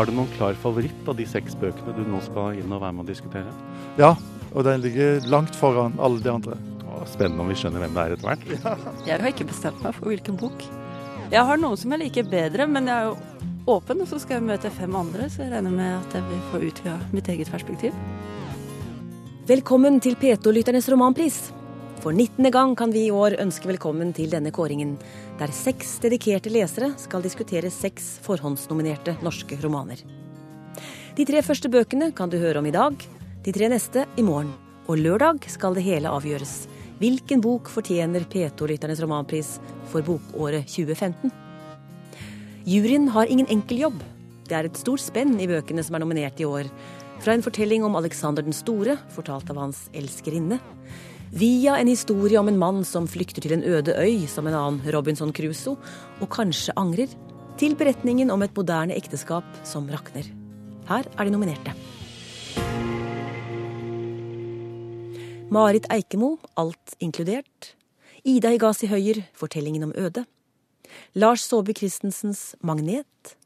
Har du noen klar favoritt av de seks bøkene du nå skal inn og være med å diskutere? Ja, og den ligger langt foran alle de andre. Å, spennende om vi skjønner hvem det er etter hvert. Jeg har ikke bestemt meg for hvilken bok. Jeg har noen som jeg liker bedre, men jeg er jo åpen, og så skal jeg møte fem andre, så jeg regner med at jeg vil få utvida mitt eget perspektiv. Velkommen til P2-lytternes romanpris. For 19. gang kan vi i år ønske velkommen til denne kåringen, der seks dedikerte lesere skal diskutere seks forhåndsnominerte norske romaner. De tre første bøkene kan du høre om i dag, de tre neste i morgen. Og lørdag skal det hele avgjøres. Hvilken bok fortjener P2-lytternes romanpris for bokåret 2015? Juryen har ingen enkel jobb. Det er et stort spenn i bøkene som er nominert i år. Fra en fortelling om Alexander den store, fortalt av hans elskerinne, via en historie om en mann som flykter til en øde øy som en annen Robinson Crusoe, og kanskje angrer, til beretningen om et moderne ekteskap som rakner. Her er de nominerte. Marit Eikemo, Alt inkludert. Ida Higasi Høyer, Fortellingen om Øde. Lars Saabye Christensens Magnet.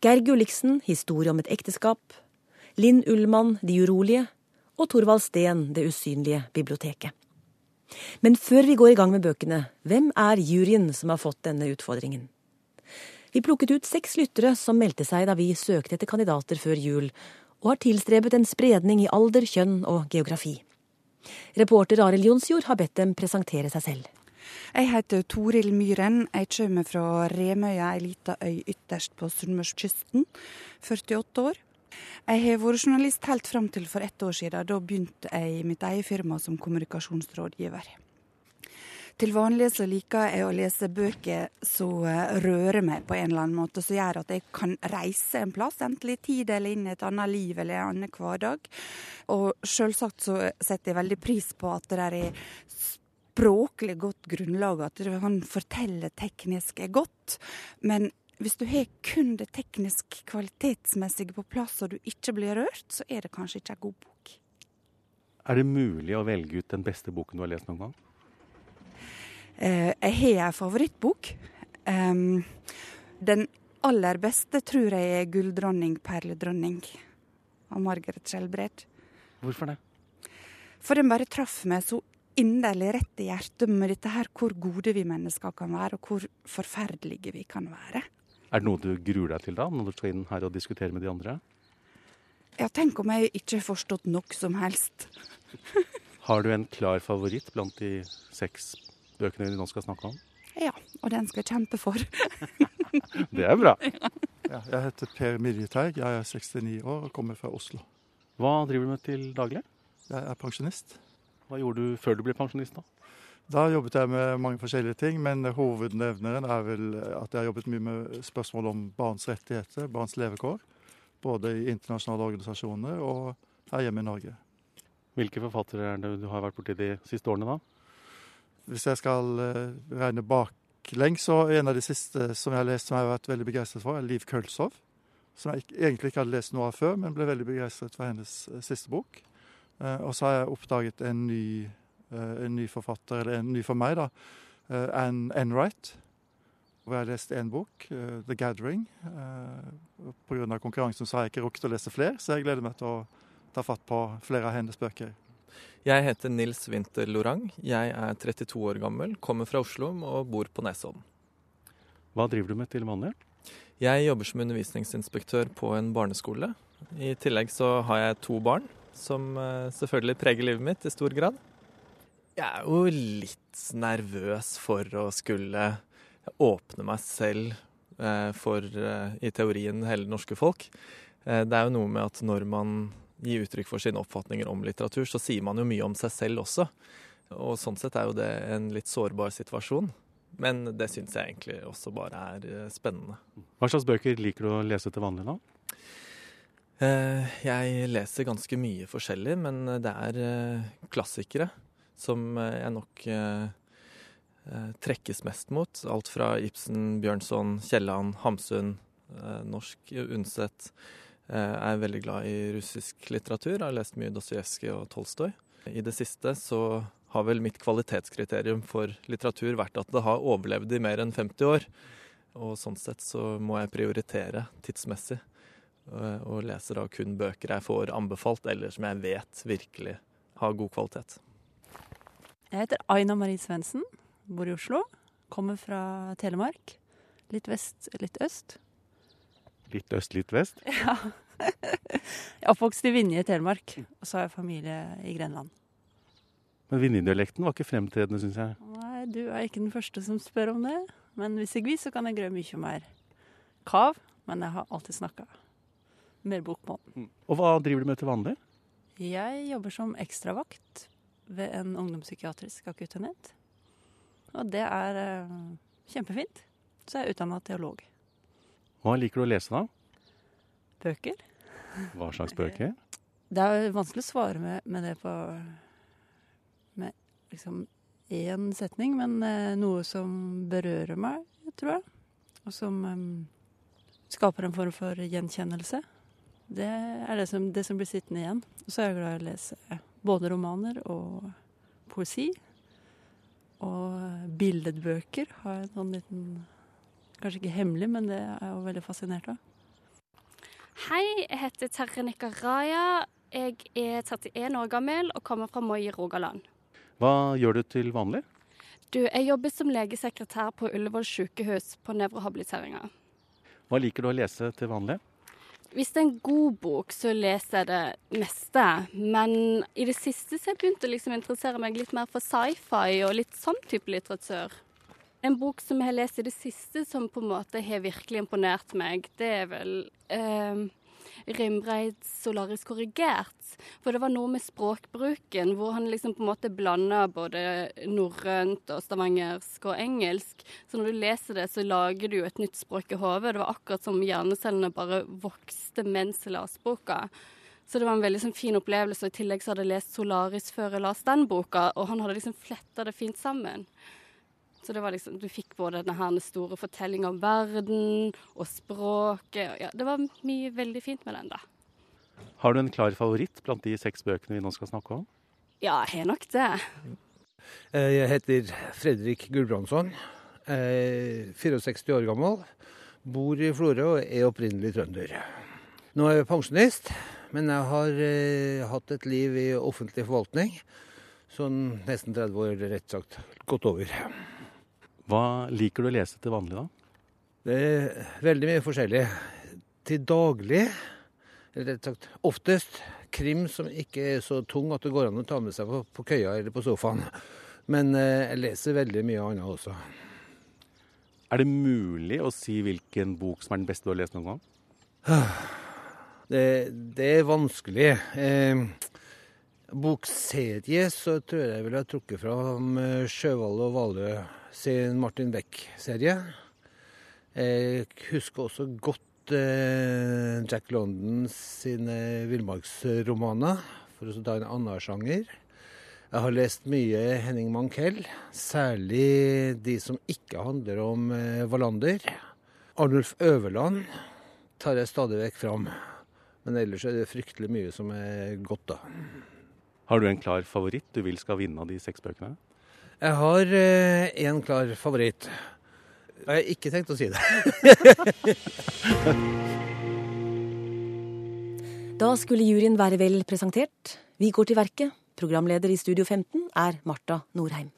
Geir Gulliksen, Historie om et ekteskap. Linn Ullmann, De urolige. Og Torvald Steen, Det usynlige biblioteket. Men før vi går i gang med bøkene, hvem er juryen som har fått denne utfordringen? Vi plukket ut seks lyttere som meldte seg da vi søkte etter kandidater før jul, og har tilstrebet en spredning i alder, kjønn og geografi. Reporter Arild Jonsjord har bedt dem presentere seg selv. Jeg heter Toril Myhren. Jeg kommer fra Remøya, ei lita øy ytterst på sunnmørskysten. 48 år. Jeg har vært journalist helt fram til for ett år siden. Da begynte jeg i mitt eget firma som kommunikasjonsrådgiver. Til vanlig så liker jeg å lese bøker som rører meg på en eller annen måte, som gjør at jeg kan reise en plass, enten i tid eller inn i et annet liv eller en annen hverdag. Og selvsagt så setter jeg veldig pris på at det der er språklig godt grunnlag, at han kan fortelle teknisk godt. Men hvis du har kun det teknisk kvalitetsmessige på plass og du ikke blir rørt, så er det kanskje ikke en god bok. Er det mulig å velge ut den beste boken du har lest noen gang? Eh, jeg har en favorittbok. Um, den aller beste tror jeg er 'Gulldronning, perledronning' av Margaret Skjelbred. Hvorfor det? For den bare traff meg så inderlig rett i hjertet med dette her hvor gode vi mennesker kan være, og hvor forferdelige vi kan være. Er det noe du gruer deg til da, når du skal inn her og diskutere med de andre? Ja, tenk om jeg ikke har forstått nok som helst. Har du en klar favoritt blant de seks bøkene vi nå skal snakke om? Ja, og den skal jeg kjempe for. Det er bra. Ja, jeg heter Per Midjeteig, jeg er 69 år og kommer fra Oslo. Hva driver du med til daglig? Jeg er pensjonist. Hva gjorde du før du ble pensjonist da? Da jobbet jeg med mange forskjellige ting, men hovednevneren er vel at jeg har jobbet mye med spørsmål om barns rettigheter, barns levekår. Både i internasjonale organisasjoner og her hjemme i Norge. Hvilke forfattere er det du har vært borti de siste årene da? Hvis jeg skal eh, regne baklengs, så en av de siste som jeg har lest som jeg har vært veldig begeistret for, er Liv Kølsov. Som jeg egentlig ikke hadde lest noe av før, men ble veldig begeistret for hennes eh, siste bok. Eh, og så har jeg oppdaget en ny, en ny forfatter, eller en ny for meg, da. eh, Anne Enright. Hvor jeg har lest én bok, eh, 'The Gathering'. Eh, Pga. konkurransen så har jeg ikke rukket å lese flere, så jeg gleder meg til å ta fatt på flere av hennes bøker. Jeg heter Nils Winther Lorang. Jeg er 32 år gammel, kommer fra Oslo og bor på Nesodden. Hva driver du med til vanlig? Jeg jobber som undervisningsinspektør på en barneskole. I tillegg så har jeg to barn, som eh, selvfølgelig preger livet mitt i stor grad. Jeg er jo litt nervøs for å skulle åpne meg selv eh, for, eh, i teorien, hele det norske folk. Eh, Det er jo noe med at når man gir uttrykk for sine oppfatninger om litteratur, så sier man jo mye om seg selv også. Og sånn sett er jo det en litt sårbar situasjon. Men det syns jeg egentlig også bare er spennende. Hva slags bøker liker du å lese til vanlig da? Jeg leser ganske mye forskjellig, men det er klassikere som eh, jeg nok eh, eh, trekkes mest mot. Alt fra Ibsen, Bjørnson, Kielland, Hamsun, norsk Undset. Jeg er veldig glad i russisk litteratur. Jeg har lest mye Dostojevskij og Tolstoy. I det siste så har vel mitt kvalitetskriterium for litteratur vært at det har overlevd i mer enn 50 år. Og sånn sett så må jeg prioritere tidsmessig. og leser da kun bøker jeg får anbefalt, eller som jeg vet virkelig har god kvalitet. Jeg heter Aina Marie Svendsen, bor i Oslo. Kommer fra Telemark. Litt vest, litt øst. Litt øst, litt vest. Ja. Jeg er oppvokst i Vinje i Telemark, og så har jeg familie i Grenland. Men Vinje-dialekten var ikke fremtredende, syns jeg. Nei, du er ikke den første som spør om det. Men hvis jeg vil, så kan jeg grø mye mer kav. Men jeg har alltid snakka mer bokmål. Og hva driver du med til vanlig? Jeg jobber som ekstravakt ved en ungdomspsykiatrisk akuttenhet. Og det er eh, kjempefint. Så jeg er utdanna teolog. Hva liker du å lese, da? Bøker. Hva slags bøker? Det er vanskelig å svare med, med det på med liksom én setning, men eh, noe som berører meg, tror jeg. Og som eh, skaper en form for gjenkjennelse. Det er det som, det som blir sittende igjen. Og så er jeg glad i å lese både romaner og poesi. Og billedbøker har jeg en sånn liten Kanskje ikke hemmelig, men det er jeg jo veldig fascinert av. Hei, jeg heter Terje Nikaraya. Jeg er 31 år gammel og kommer fra Moi i Rogaland. Hva gjør du til vanlig? Du, jeg jobber som legesekretær på Ullevål sykehus på nevrohabiliteringa. Hva liker du å lese til vanlig? Hvis det er en god bok, så leser jeg det meste. Men i det siste så har jeg begynt å liksom interessere meg litt mer for sci-fi og litt sånn type litteratur. En bok som jeg har lest i det siste som på en måte har virkelig imponert meg, det er vel eh, Rimbreids 'Solaris korrigert'. For det var noe med språkbruken hvor han liksom på en måte blanda både norrønt og stavangersk og engelsk. Så når du leser det, så lager du jo et nytt språk i hodet. Det var akkurat som hjernecellene bare vokste mens jeg leste boka. Så det var en veldig sånn, fin opplevelse. og I tillegg så hadde jeg lest 'Solaris' før jeg leste den boka, og han hadde liksom fletta det fint sammen. Så det var liksom, du fikk både denne store fortellinga om verden og språket. Ja, det var mye veldig fint med den, da. Har du en klar favoritt blant de seks bøkene vi nå skal snakke om? Ja, jeg har nok det. Eh, jeg heter Fredrik Gulbrandsson. Er 64 år gammel. Bor i Florø og er opprinnelig trønder. Nå er jeg pensjonist, men jeg har eh, hatt et liv i offentlig forvaltning. Sånn nesten 30 år, rett sagt. Gått over. Hva liker du å lese til vanlig, da? Det er veldig mye forskjellig. Til daglig, eller rett sagt oftest, krim som ikke er så tung at det går an å ta med seg på, på køya eller på sofaen. Men eh, jeg leser veldig mye annet også. Er det mulig å si hvilken bok som er den beste du har lest noen gang? Det, det er vanskelig. Eh, bokserie så tror jeg jeg ville trukket fram eh, Sjøvall og Valø sin Martin Beck-serie. Jeg husker også godt eh, Jack London sine villmarksromaner, for å ta en annen sjanger. Jeg har lest mye Henning Mankell, særlig de som ikke handler om eh, Wallander. Arnulf Øverland tar jeg stadig vekk fram. Men ellers er det fryktelig mye som er godt, da. Har du en klar favoritt du vil skal vinne av de seks bøkene? Jeg har én klar favoritt. Jeg har ikke tenkt å si det. Da skulle juryen være vel presentert. Vi går til verket. Programleder i Studio 15 er Marta Norheim.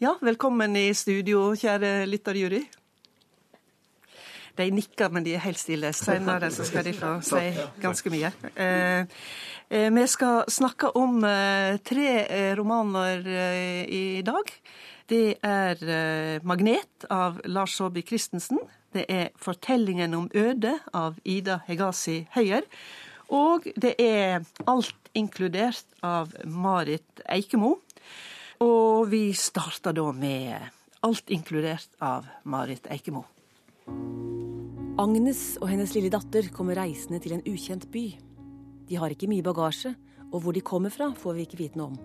Ja, velkommen i studio, kjære lytterjury. De nikker, men de er helt stille. Senere så skal de få si ganske mye. Eh, eh, vi skal snakke om eh, tre romaner i dag. Det er 'Magnet' av Lars Saabye Christensen. Det er 'Fortellingen om ødet' av Ida Hegasi Høyer. Og det er 'Alt inkludert' av Marit Eikemo. Og vi starter da med 'Alt inkludert' av Marit Eikemo. Agnes og hennes lille datter kommer reisende til en ukjent by. De har ikke mye bagasje, og hvor de kommer fra, får vi ikke vite noe om.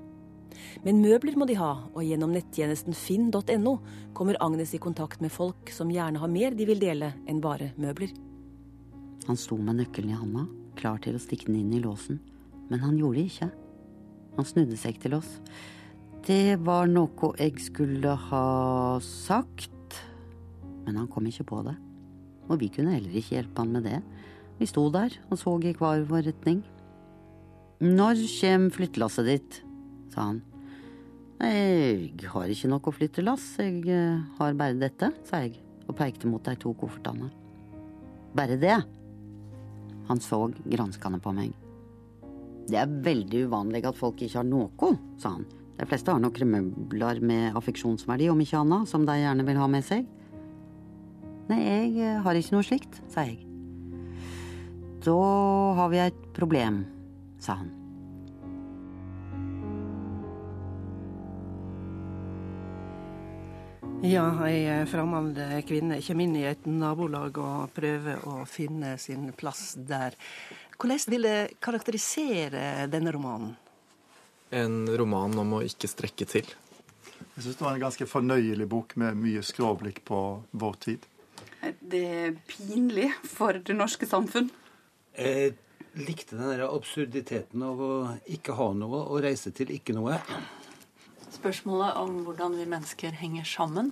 Men møbler må de ha, og gjennom nettjenesten finn.no kommer Agnes i kontakt med folk som gjerne har mer de vil dele enn bare møbler. Han sto med nøkkelen i handa, klar til å stikke den inn i låsen, men han gjorde det ikke. Han snudde seg til oss. Det var noe jeg skulle ha sagt, men han kom ikke på det. Og vi kunne heller ikke hjelpe han med det, Vi sto der og så i hver vår retning. Når kjem flyttelasset ditt? sa han. Jeg har ikke noe flyttelass, jeg eh, har bare dette, sa jeg og pekte mot de to koffertene. Bare det? Han så granskende på meg. Det er veldig uvanlig at folk ikke har noe, sa han. De fleste har noen møbler med affeksjonsverdi, om ikke annet, som de gjerne vil ha med seg. Nei, jeg eh, har ikke noe slikt, sa jeg. Da har vi et problem, sa han. Ja, ei eh, fremmed kvinne kommer inn i et nabolag og prøver å finne sin plass der. Hvordan vil det karakterisere denne romanen? En roman om å ikke strekke til. Jeg syns det var en ganske fornøyelig bok med mye skråblikk på vår tid. Det er pinlig for det norske samfunn. Jeg likte den der absurditeten av å ikke ha noe og reise til ikke noe. Spørsmålet om hvordan vi mennesker henger sammen.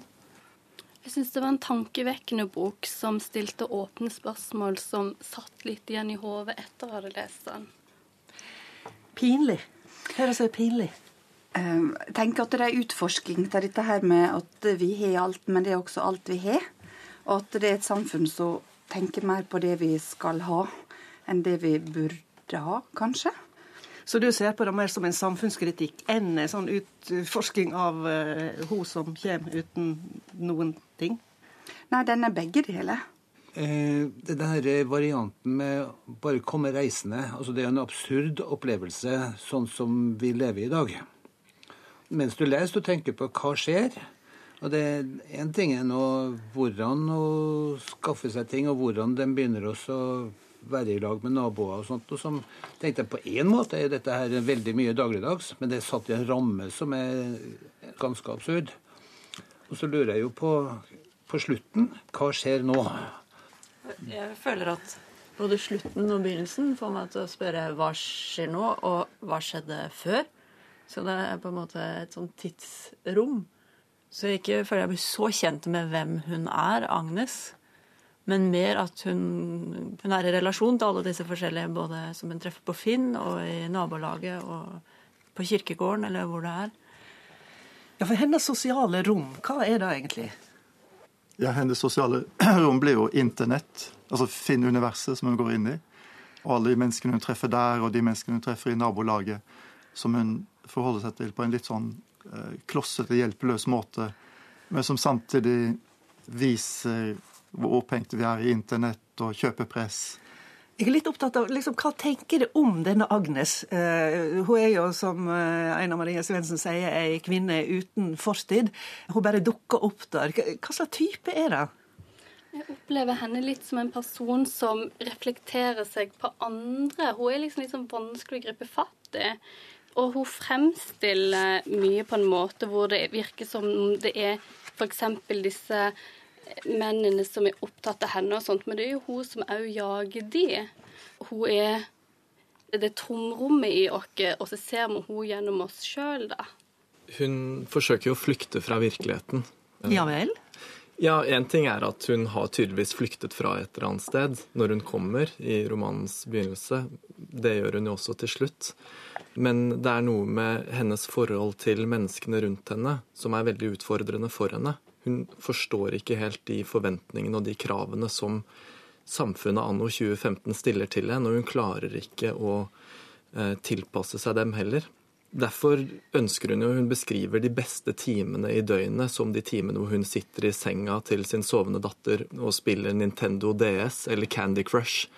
Jeg syns det var en tankevekkende bok som stilte åpne spørsmål som satt litt igjen i hodet etter å ha lest den. Pinlig. Hva er det som er pinlig? Ehm, Jeg tenker at det er utforsking til dette her med at vi har alt, men det er også alt vi har. At det er et samfunn som tenker mer på det vi skal ha, enn det vi burde ha, kanskje. Så du ser på det mer som en samfunnskritikk enn en sånn utforsking av uh, hun som kommer uten noen ting? Nei, den er begge deler. Eh, denne der varianten med bare komme reisende, altså det er en absurd opplevelse sånn som vi lever i dag. Mens du leser og tenker på hva skjer. Og det Én ting er nå hvordan å skaffe seg ting, og hvordan den begynner også å være i lag med naboer og sånt. Og som tenkte jeg på én måte er dette her veldig mye dagligdags, men det er satt i en ramme som er ganske absurd. Og så lurer jeg jo på, på slutten hva skjer nå? Jeg føler at både slutten og begynnelsen får meg til å spørre hva skjer nå, og hva skjedde før. Så det er på en måte et sånt tidsrom. Så jeg ikke føler jeg blir så kjent med hvem hun er, Agnes. Men mer at hun, hun er i relasjon til alle disse forskjellige, både som hun treffer på Finn og i nabolaget og på kirkegården, eller hvor det er. Ja, for hennes sosiale rom, hva er det egentlig? Ja, Hennes sosiale rom blir jo internett, altså Finn-universet som hun går inn i. Og alle de menneskene hun treffer der, og de menneskene hun treffer i nabolaget, som hun forholder seg til på en litt sånn klossete, hjelpeløs måte, men som samtidig viser hvor opphengte vi er i internett og kjøpepress. Jeg er litt opptatt av liksom, hva tenker du om denne Agnes? Uh, hun er jo, som uh, Einar Marie Svendsen sier, ei kvinne uten fortid. Hun bare dukker opp der. Hva slags type er det? Jeg opplever henne litt som en person som reflekterer seg på andre. Hun er liksom litt sånn vanskelig å gripe fatt i. Og hun fremstiller mye på en måte hvor det virker som det er f.eks. disse mennene som er opptatt av henne og sånt, men det er jo hun som òg jager de. Hun er det tomrommet i oss, og så ser vi hun gjennom oss sjøl, da. Hun forsøker jo å flykte fra virkeligheten. Ja vel? Ja, én ting er at hun har tydeligvis flyktet fra et eller annet sted når hun kommer i romanens begynnelse. Det gjør hun jo også til slutt. Men det er noe med hennes forhold til menneskene rundt henne som er veldig utfordrende for henne. Hun forstår ikke helt de forventningene og de kravene som samfunnet anno 2015 stiller til henne, og hun klarer ikke å eh, tilpasse seg dem heller. Derfor ønsker hun jo Hun beskriver de beste timene i døgnet som de timene hvor hun sitter i senga til sin sovende datter og spiller Nintendo DS eller Candy Crush.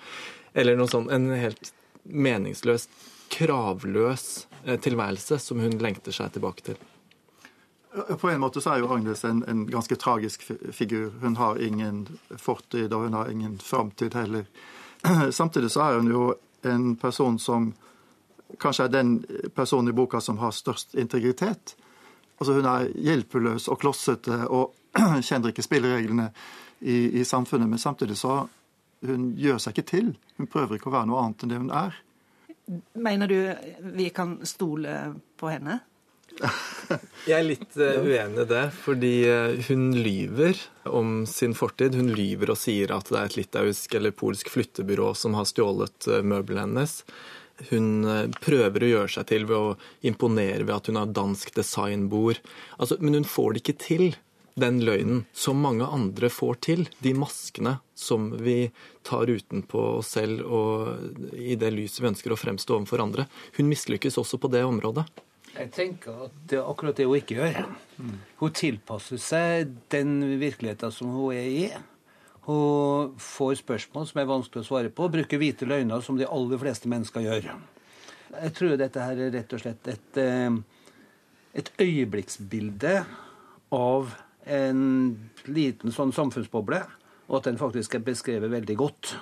Eller noe sånt. En helt meningsløs, kravløs eh, tilværelse som hun lengter seg tilbake til. På en måte så er jo Agnes en, en ganske tragisk figur. Hun har ingen fortid, og hun har ingen framtid heller. Samtidig så er hun jo en person som kanskje er den personen i boka som har størst integritet. Altså Hun er hjelpeløs og klossete og kjenner ikke spillereglene i, i samfunnet. Men samtidig så hun gjør seg ikke til. Hun prøver ikke å være noe annet enn det hun er. Mener du vi kan stole på henne? Jeg er litt uh, uenig i det, fordi uh, hun lyver om sin fortid. Hun lyver og sier at det er et litauisk eller polsk flyttebyrå som har stjålet uh, møblene hennes. Hun prøver å gjøre seg til ved å imponere ved at hun har dansk designbord. Altså, men hun får det ikke til den løgnen som mange andre får til. De maskene som vi tar utenpå oss selv og i det lyset vi ønsker å fremstå overfor andre. Hun mislykkes også på det området. Jeg tenker at det er akkurat det hun ikke gjør. Hun tilpasser seg den virkeligheten som hun er i. Hun får spørsmål som er vanskelig å svare på, og bruker hvite løgner som de aller fleste mennesker gjør. Jeg tror dette her er rett og slett et, eh, et øyeblikksbilde av en liten sånn samfunnsboble, og at den faktisk er beskrevet veldig godt.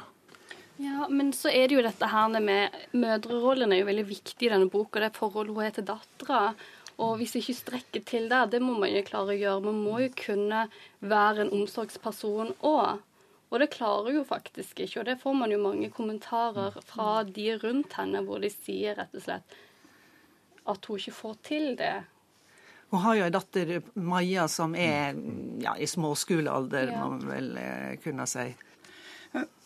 Ja, men så er det jo dette her med Mødrerollen er jo veldig viktig i denne boka. Det forholdet hun har til dattera. Og hvis vi ikke strekker til der, det må man jo klare å gjøre. Man må jo kunne være en omsorgsperson òg. Og det klarer hun faktisk ikke. Og det får man jo mange kommentarer fra de rundt henne, hvor de sier rett og slett at hun ikke får til det. Hun har jo ei datter, Maja, som er ja, i småskolealder, ja. må man vel eh, kunne si.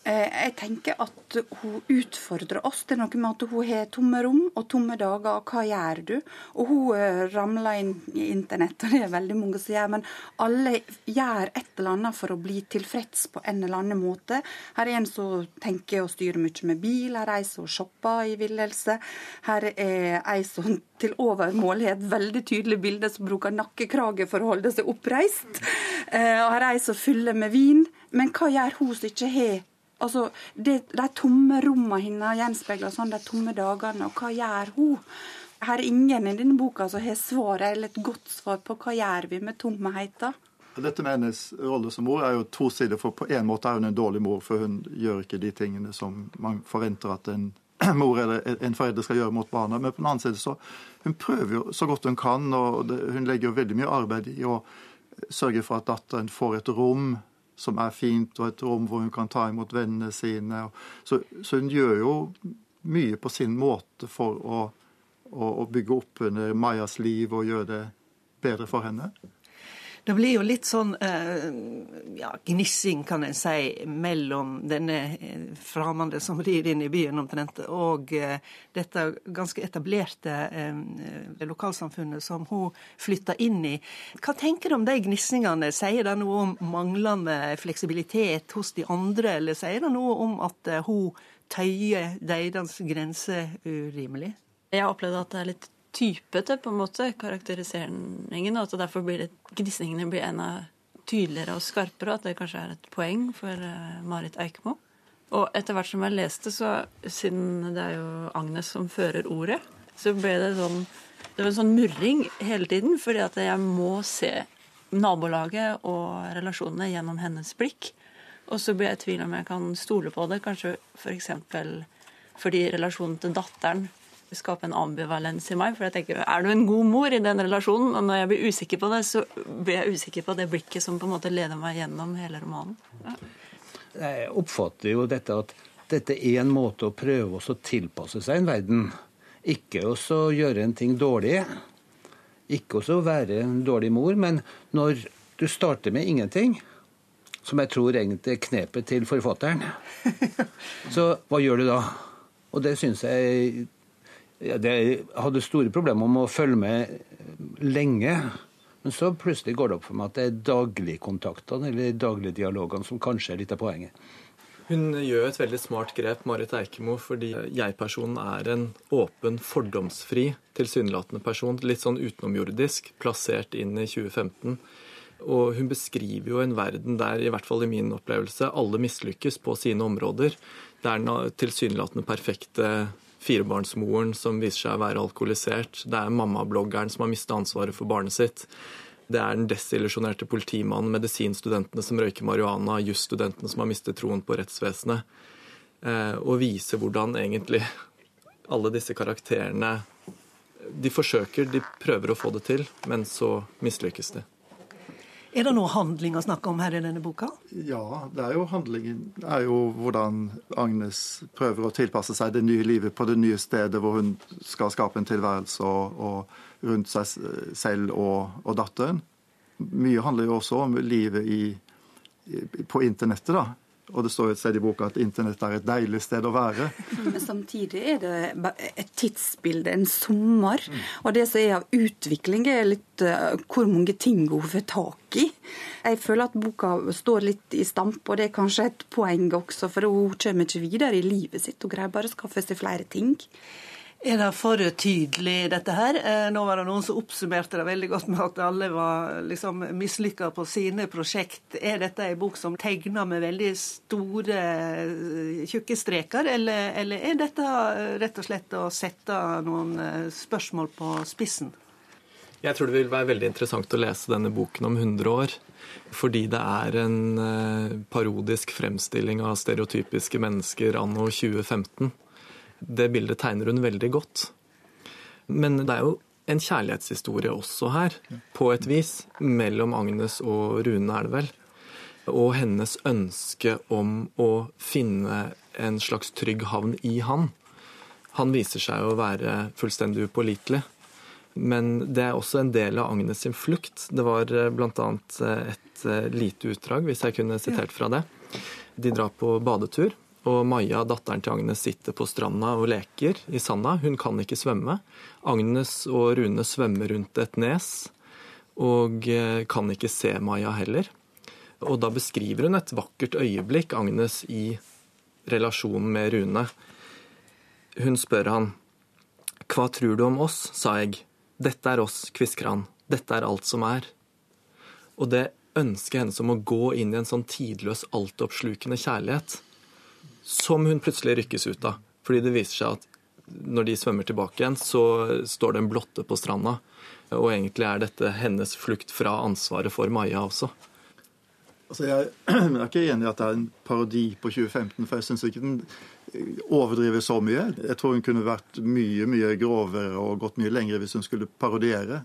Eh, jeg tenker at hun utfordrer oss. Det er noe med at hun har tomme rom og tomme dager. Og hva gjør du? Og hun eh, ramler inn i internett, og det er veldig mange som gjør. Men alle gjør et eller annet for å bli tilfreds på en eller annen måte. Her er en som tenker å styre mye med bil, her er ei som shopper i villelse. Her er ei som til overmål har et veldig tydelig bilde som bruker nakkekrage for å holde seg oppreist. Eh, og her er ei som fyller med vin. Men hva gjør hun som ikke har Altså, det, De tomme rommene hennes gjenspeiler sånn de tomme dagene. Og hva gjør hun? Her er ingen i denne boka som har svaret, eller et godt svar på hva gjør vi med tomheten. Dette med hennes rolle som mor er jo to sider. for På en måte er hun en dårlig mor, for hun gjør ikke de tingene som man forventer at en mor eller en forelder skal gjøre mot barna. Men på den annen side så hun prøver jo så godt hun kan, og hun legger jo veldig mye arbeid i å sørge for at datteren får et rom som er fint, og et rom hvor hun kan ta imot vennene sine. Så, så hun gjør jo mye på sin måte for å, å, å bygge opp under Majas liv og gjøre det bedre for henne. Det blir jo litt sånn eh, ja, gnissing, kan en si, mellom denne eh, fremmede som rir inn i byen omtrent, og eh, dette ganske etablerte lokalsamfunnet som hun flytta inn i. Hva tenker du om de gnissingene? Sier det noe om manglende fleksibilitet hos de andre, eller sier det noe om at hun tøyer deres grenser urimelig? Jeg har opplevd at det er litt typete, på en måte, karakteriseringen. Og at derfor blir det, gnisningene blir enda tydeligere og skarpere. og At det kanskje er et poeng for uh, Marit Eikmo. Og etter hvert som jeg leste, så siden det er jo Agnes som fører ordet, så ble det sånn Det var en sånn murring hele tiden, fordi at jeg må se nabolaget og relasjonene gjennom hennes blikk. Og så blir jeg i tvil om jeg kan stole på det, kanskje f.eks. For fordi relasjonen til datteren skape en ambivalens i meg. For jeg tenker, er du en god mor i den relasjonen? Og når jeg blir usikker på det, så blir jeg usikker på det blikket som på en måte leder meg gjennom hele romanen. Ja. Jeg oppfatter jo dette at dette er en måte å prøve å tilpasse seg en verden. Ikke å gjøre en ting dårlig. Ikke å være en dårlig mor. Men når du starter med ingenting, som jeg tror egentlig er knepet til forfatteren, så hva gjør du da? Og det syns jeg Jeg hadde store problemer med å følge med lenge. Men så plutselig går det opp for meg at det er dagligkontaktene eller dagligdialogene som kanskje er litt av poenget. Hun gjør et veldig smart grep, Marit Eikemo, fordi jeg-personen er en åpen, fordomsfri, tilsynelatende person. Litt sånn utenomjordisk, plassert inn i 2015. Og hun beskriver jo en verden der, i hvert fall i min opplevelse, alle mislykkes på sine områder. Det er den tilsynelatende perfekte firebarnsmoren som viser seg å være alkoholisert. Det er mammabloggeren som har mista ansvaret for barnet sitt. Det er den desillusjonerte politimannen, medisinstudentene som røyker marihuana, jusstudentene som har mistet troen på rettsvesenet. Eh, og vise hvordan egentlig alle disse karakterene De forsøker, de prøver å få det til, men så mislykkes de. Er det noe handling å snakke om her i denne boka? Ja, det er jo handlingen det er jo hvordan Agnes prøver å tilpasse seg det nye livet på det nye stedet hvor hun skal skape en tilværelse og, og rundt seg selv og, og datteren. Mye handler jo også om livet i, på internettet, da. Og det står et sted i boka at internett er et deilig sted å være. Men samtidig er det et tidsbilde, en sommer. Og det som er av utvikling, er litt uh, hvor mange ting hun får tak i. Jeg føler at boka står litt i stamp, og det er kanskje et poeng også, for hun kommer ikke videre i livet sitt. Hun greier bare å skaffe seg flere ting. Er det for tydelig, dette her? Eh, nå var det noen som oppsummerte det veldig godt med at alle var liksom mislykka på sine prosjekt. Er dette ei bok som tegner med veldig store, eh, tjukke streker, eller, eller er dette eh, rett og slett å sette noen spørsmål på spissen? Jeg tror det vil være veldig interessant å lese denne boken om 100 år. Fordi det er en parodisk fremstilling av stereotypiske mennesker anno 2015 det bildet tegner hun veldig godt. Men det er jo en kjærlighetshistorie også her, på et vis, mellom Agnes og Rune, er det vel. Og hennes ønske om å finne en slags trygg havn i han. Han viser seg å være fullstendig upålitelig. Men det er også en del av Agnes sin flukt. Det var bl.a. et lite utdrag, hvis jeg kunne sitert fra det. De drar på badetur, og Maja, datteren til Agnes, sitter på stranda og leker i sanda. Hun kan ikke svømme. Agnes og Rune svømmer rundt et nes og eh, kan ikke se Maja heller. Og da beskriver hun et vakkert øyeblikk, Agnes, i relasjonen med Rune. Hun spør han. Hva tror du om oss, sa jeg. Dette er oss, kvisker han. Dette er alt som er. Og det ønsket hennes om å gå inn i en sånn tidløs, altoppslukende kjærlighet, som hun plutselig rykkes ut av. Fordi det viser seg at når de svømmer tilbake igjen, så står det en blotte på stranda. Og egentlig er dette hennes flukt fra ansvaret for Maja også. Altså jeg, er ikke enig i at det er en parodi på 2015, for jeg syns ikke den overdriver så mye. Jeg tror hun kunne vært mye mye grovere og gått mye lenger hvis hun skulle parodiere.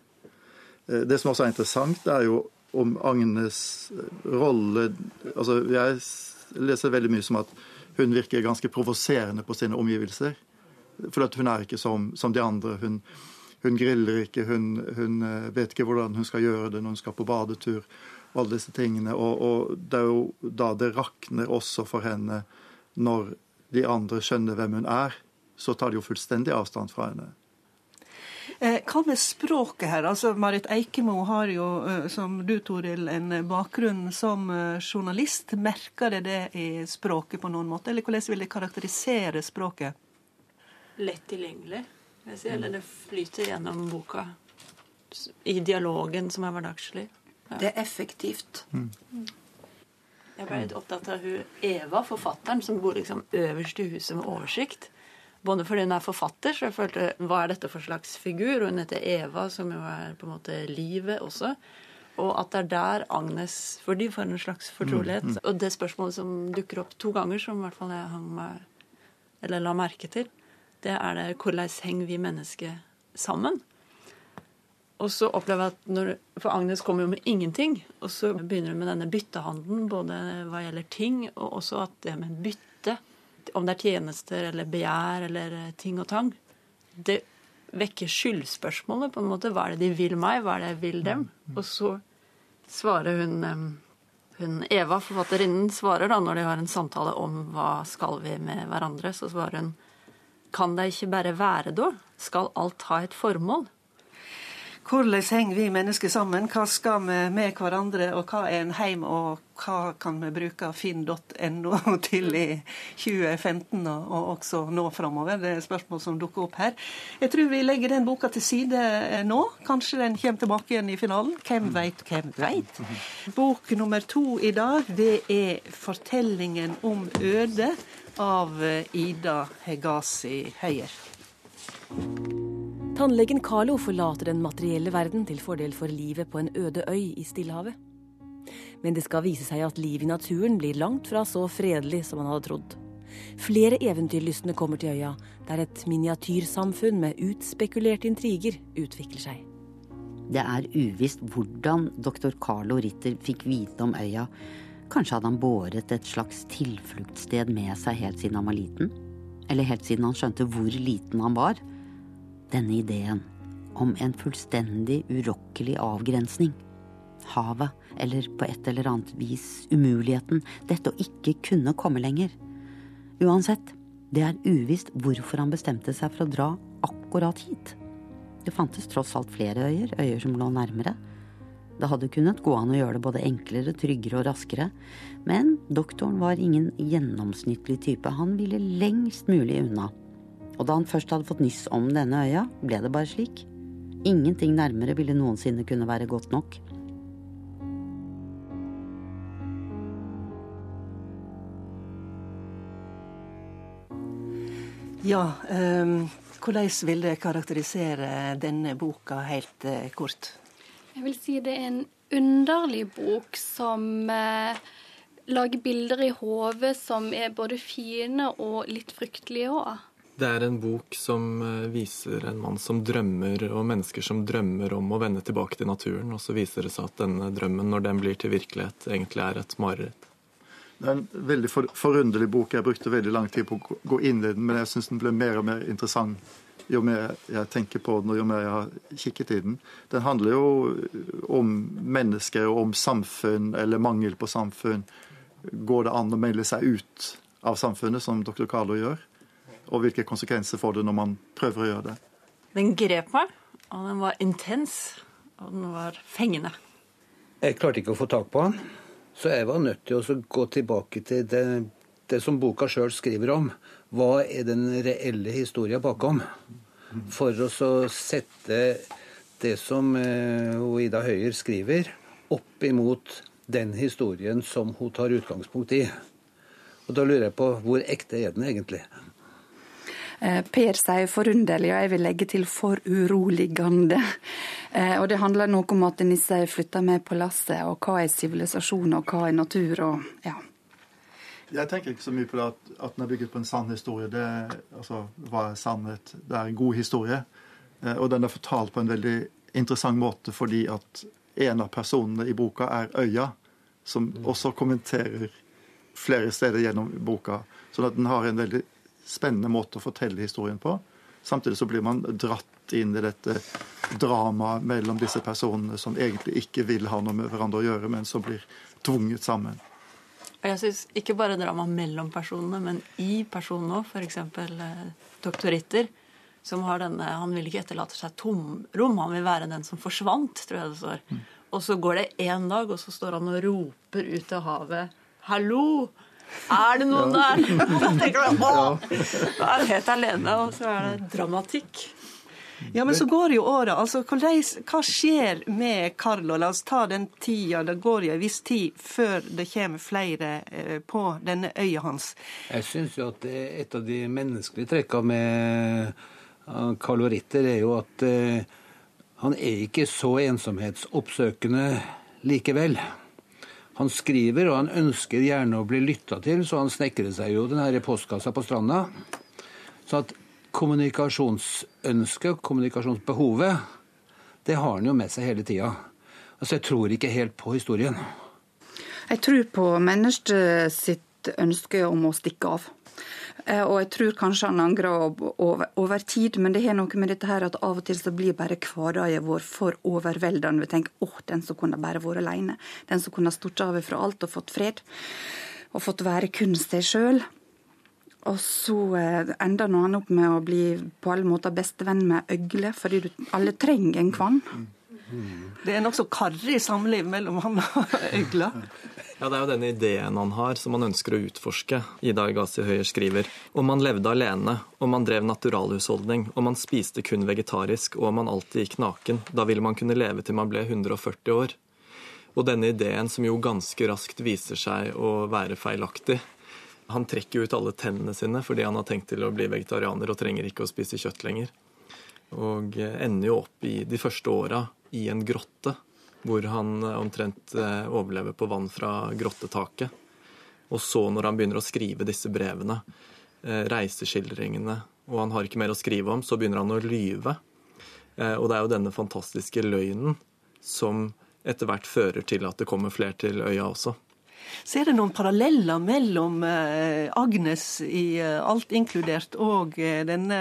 Eh, det som også er interessant, er jo om Agnes rolle Altså, jeg leser veldig mye som at hun virker ganske provoserende på sine omgivelser. For hun er ikke som, som de andre. Hun, hun griller ikke, hun, hun, eh, vet ikke hvordan hun skal gjøre det når hun skal på badetur. og alle disse tingene. Og, og det er jo da det rakner også for henne når de andre skjønner hvem hun er. Så tar de jo fullstendig avstand fra henne. Eh, hva med språket her? Altså, Marit Eikemo har jo, eh, som du Toril, en bakgrunn som eh, journalist. Merker det det i språket på noen måte, eller hvordan vil det karakterisere språket? Lett tilgjengelig, jeg sier, Eller det flyter gjennom boka i dialogen som er hverdagslig. Ja. Det er effektivt. Mm. Jeg ble litt opptatt av hun Eva, forfatteren, som bor liksom øverst i huset med oversikt. Både fordi hun er forfatter, så jeg følte hva er dette for slags figur? Og hun heter Eva, som jo er på en måte livet også. Og at det er der Agnes For de får en slags fortrolighet. Mm, mm. Og det spørsmålet som dukker opp to ganger, som i hvert fall jeg hang meg, eller la merke til, det er det hvordan henger vi mennesker sammen? Og så opplever jeg at når, For Agnes kommer jo med ingenting. Og så begynner hun med denne byttehandelen, både hva gjelder ting, og også at det med bytte om det er tjenester eller begjær eller eh, ting og tang, det vekker skyldspørsmålet. på en måte. Hva er det de vil meg? Hva er det jeg vil dem? Og så svarer hun, hun Eva, forfatterinnen, svarer da når de har en samtale om hva skal vi med hverandre, så svarer hun kan det ikke bare være da? Skal alt ha et formål? Hvordan henger vi mennesker sammen? Hva skal vi med hverandre, og hva er en heim, og hva kan vi bruke finn.no til i 2015 og også nå framover? Det er spørsmål som dukker opp her. Jeg tror vi legger den boka til side eh, nå. Kanskje den kommer tilbake igjen i finalen. Hvem veit, hvem veit. Bok nummer to i dag, det er 'Fortellingen om øde' av eh, Ida Hegazi Høyer. Tannlegen Carlo forlater den materielle verden til fordel for livet på en øde øy i Stillehavet. Men det skal vise seg at livet i naturen blir langt fra så fredelig som han hadde trodd. Flere eventyrlystne kommer til øya, der et miniatyrsamfunn med utspekulerte intriger utvikler seg. Det er uvisst hvordan doktor Carlo Ritter fikk vite om øya. Kanskje hadde han båret et slags tilfluktssted med seg helt siden han var liten? Eller helt siden han skjønte hvor liten han var? Denne ideen om en fullstendig urokkelig avgrensning. Havet, eller på et eller annet vis umuligheten, dette å ikke kunne komme lenger. Uansett, det er uvisst hvorfor han bestemte seg for å dra akkurat hit. Det fantes tross alt flere øyer, øyer som lå nærmere. Det hadde kunnet gå an å gjøre det både enklere, tryggere og raskere, men doktoren var ingen gjennomsnittlig type, han ville lengst mulig unna. Og da han først hadde fått nyss om denne øya, ble det bare slik. Ingenting nærmere ville noensinne kunne være godt nok. Ja, um, hvordan vil det karakterisere denne boka helt uh, kort? Jeg vil si det er en underlig bok som uh, lager bilder i hodet som er både fine og litt fryktelige òg. Det er en bok som eh, viser en mann som drømmer, og mennesker som drømmer om å vende tilbake til naturen. Og så viser det seg at denne drømmen, når den blir til virkelighet, egentlig er et mareritt. Det er en veldig for, forunderlig bok. Jeg brukte veldig lang tid på å gå inn i den, men jeg syns den ble mer og mer interessant jo mer jeg tenker på den, og jo mer jeg har kikket i den. Den handler jo om mennesker og om samfunn, eller mangel på samfunn. Går det an å melde seg ut av samfunnet, som dr. Carlo gjør? Og hvilke konsekvenser får det når man prøver å gjøre det? Den grep meg, og den var intens, og den var fengende. Jeg klarte ikke å få tak på han, så jeg var nødt til å gå tilbake til det, det som boka sjøl skriver om. Hva er den reelle historia bakom? For å sette det som eh, Ida Høyer skriver, opp imot den historien som hun tar utgangspunkt i. Og Da lurer jeg på hvor ekte er den egentlig? Eh, per sier forunderlig, og jeg vil legge til foruroligende. Eh, og det handler noe om at Nisse flytter med på lasset, og hva er sivilisasjon, og hva er natur, og ja. Jeg tenker ikke så mye på det at, at den er bygget på en sann historie. Det, altså, hva er sannhet? Det er en god historie. Eh, og den er fortalt på en veldig interessant måte fordi at en av personene i boka er øya, som også kommenterer flere steder gjennom boka. Sånn at den har en veldig spennende måte å fortelle historien på. Samtidig så blir man dratt inn i dette dramaet mellom disse personene som egentlig ikke vil ha noe med hverandre å gjøre, men som blir tvunget sammen. Jeg syns ikke bare drama mellom personene, men i personene òg. F.eks. Eh, doktor Ritter, som har denne Han vil ikke etterlate seg tomrom, han vil være den som forsvant, tror jeg det står. Mm. Og så går det én dag, og så står han og roper ut til havet 'Hallo! Er det noen der?' Da tenker du, å, Da er han helt alene, og så er det dramatikk. Ja, men så går jo åra. Altså, hva skjer med Carlo? La oss ta den tida. Det går jo en viss tid før det kommer flere eh, på denne øya hans. Jeg syns jo at et av de menneskelige trekka med Carlo Ritter er jo at han er ikke så ensomhetsoppsøkende likevel. Han skriver, og han ønsker gjerne å bli lytta til, så han snekrer seg jo den her postkassa på stranda. Så at kommunikasjonsønsket, kommunikasjonsbehovet, det har han jo med seg hele tida. Altså, jeg tror ikke helt på historien. Jeg tror på mennesket sitt ønske om å stikke av. Eh, og jeg tror kanskje han angrer over, over, tid, men det har noe med dette her at av og til så blir bare hverdagen vår for overveldende. Vi tenker åh, den som kunne bare vært alene. Den som kunne stått av fra alt og fått fred. Og fått være kun seg sjøl. Og så eh, ender han opp med å bli på alle måter bestevenn med øgle, fordi du, alle trenger en kvann. Det er nokså karrig samliv mellom han og øgla. Ja, Det er jo denne ideen han har, som han ønsker å utforske. Ida Agassi Høyer skriver om man levde alene, om man drev naturalhusholdning, om man spiste kun vegetarisk, og om man alltid gikk naken. Da ville man kunne leve til man ble 140 år. Og denne ideen, som jo ganske raskt viser seg å være feilaktig, han trekker ut alle tennene sine fordi han har tenkt til å bli vegetarianer og trenger ikke å spise kjøtt lenger. Og ender jo opp i de første åra i en grotte, hvor han eh, omtrent eh, overlever på vann fra grottetaket. Og så, når han begynner å skrive disse brevene, reiseskildringene, og han har ikke mer å skrive om, så begynner han å lyve. Og det er jo denne fantastiske løgnen som etter hvert fører til at det kommer flere til øya også. Så er det noen paralleller mellom eh, Agnes i eh, Alt inkludert og eh, denne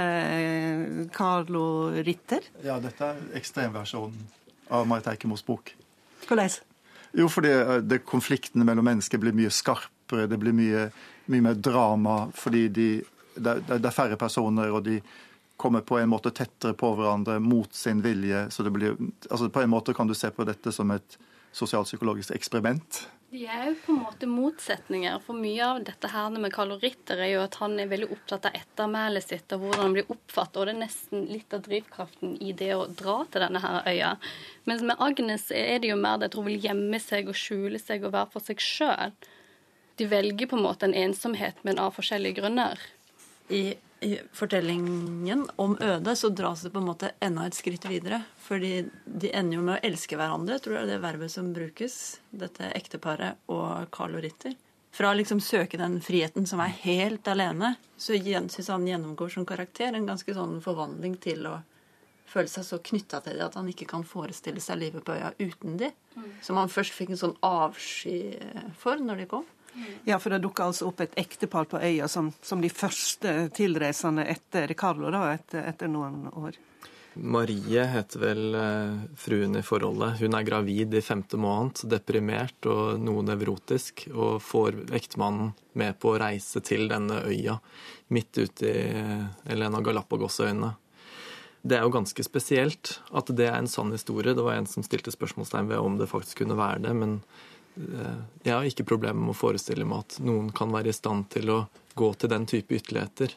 Carlo Ritter? Ja, dette er ekstremversjonen av Marit Eikemos bok. Hvordan? Jo, fordi det, konfliktene mellom mennesker blir mye skarpere, det blir mye, mye mer drama fordi de, det, det er færre personer, og de kommer på en måte tettere på hverandre mot sin vilje. Så det blir, altså på en måte kan du se på dette som et sosialpsykologisk eksperiment. De er jo på en måte motsetninger. For mye av dette her med kaloritter er jo at han er veldig opptatt av ettermælet sitt og hvordan han blir oppfattet, og det er nesten litt av drivkraften i det å dra til denne her øya. Mens med Agnes er det jo mer det at hun vil gjemme seg og skjule seg og være for seg sjøl. De velger på en måte en ensomhet, men av forskjellige grunner. I, I fortellingen om Øde så dras det på en måte enda et skritt videre. Fordi de ender jo med å elske hverandre, tror jeg det er verbet som brukes. Dette ekteparet og Carlo Ritter. Fra å liksom søke den friheten som er helt alene, så syns han gjennomgår som karakter en ganske sånn forvandling til å føle seg så knytta til det at han ikke kan forestille seg livet på øya uten de. Som han først fikk en sånn avsky for når de kom. Ja, for det dukka altså opp et ektepar på øya som, som de første tilreisende etter Carlo, da, etter, etter noen år. Marie heter vel eh, fruen i forholdet. Hun er gravid i femte måned, deprimert og noe nevrotisk, og får ektemannen med på å reise til denne øya midt ute i Elena Galapagos-øyene. Det er jo ganske spesielt at det er en sann historie. Det var en som stilte spørsmålstegn ved om det faktisk kunne være det, men eh, jeg har ikke problemer med å forestille meg at noen kan være i stand til å gå til den type ytterligheter.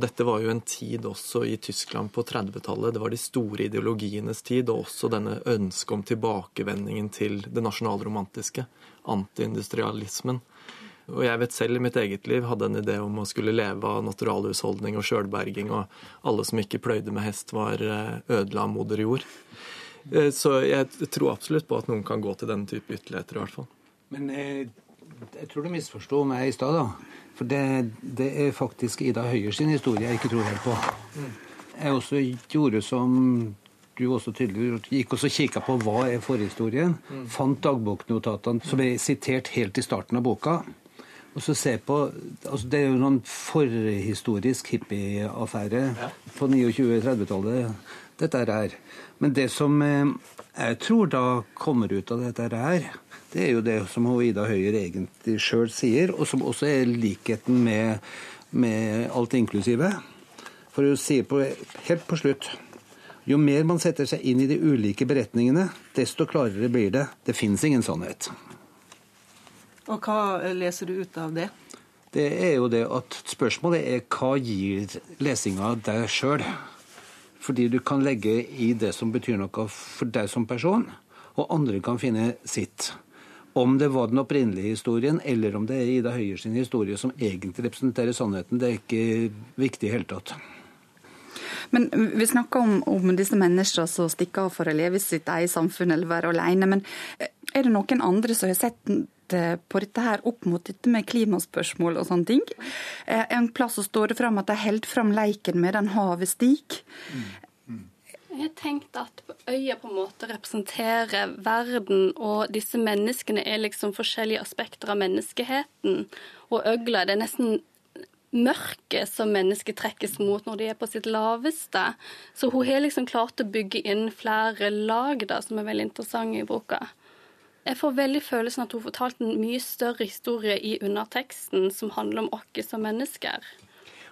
Dette var jo en tid også i Tyskland på 30-tallet. Det var de store ideologienes tid, og også denne ønsket om tilbakevendingen til det nasjonalromantiske, antiindustrialismen. Og jeg vet selv i mitt eget liv hadde en idé om å skulle leve av naturalhusholdning og sjølberging, og alle som ikke pløyde med hest, var ødela av moder jord. Eh, så jeg tror absolutt på at noen kan gå til den type ytterligheter, i hvert fall. Men jeg, jeg tror du misforsto meg i stad, da. For det, det, er faktisk Ida Høyer sin historie jeg ikke tror helt på. Jeg også gjorde som du også tydeligvis gikk og kikka på hva er forhistorien. Mm. Fant dagboknotatene som er sitert helt i starten av boka. Og så se på, altså Det er jo noen forhistorisk hippieaffære ja. på 29-30-tallet, dette her. Men det som eh, jeg tror da kommer ut av dette her, det er jo det som Ida Høyer egentlig sjøl sier, og som også er likheten med, med alt inklusive. For hun sier på, helt på slutt jo mer man setter seg inn i de ulike beretningene, desto klarere blir det. Det fins ingen sannhet. Og hva leser du ut av det? Det er jo det at Spørsmålet er hva gir lesinga deg sjøl? Fordi du kan legge i det som betyr noe for deg som person, og andre kan finne sitt. Om det var den opprinnelige historien, eller om det er Ida Høyer sin historie som egentlig representerer sannheten, det er ikke viktig i hele tatt. Men Vi snakker om, om disse menneskene som stikker av for å leve i sitt eget samfunn eller være alene. Men eh, er det noen andre som har sett på dette her opp mot dette med klimaspørsmål og sånne ting? Eh, en plass så står det fram at de holder fram leiken med den havet stik. Mm. Jeg har tenkt at øya på en måte representerer verden, og disse menneskene er liksom forskjellige aspekter av menneskeheten. Og øgla det er nesten mørket som mennesket trekkes mot når de er på sitt laveste. Så hun har liksom klart å bygge inn flere lag da, som er veldig interessante i boka. Jeg får veldig følelsen at hun fortalte en mye større historie i underteksten, som handler om oss som mennesker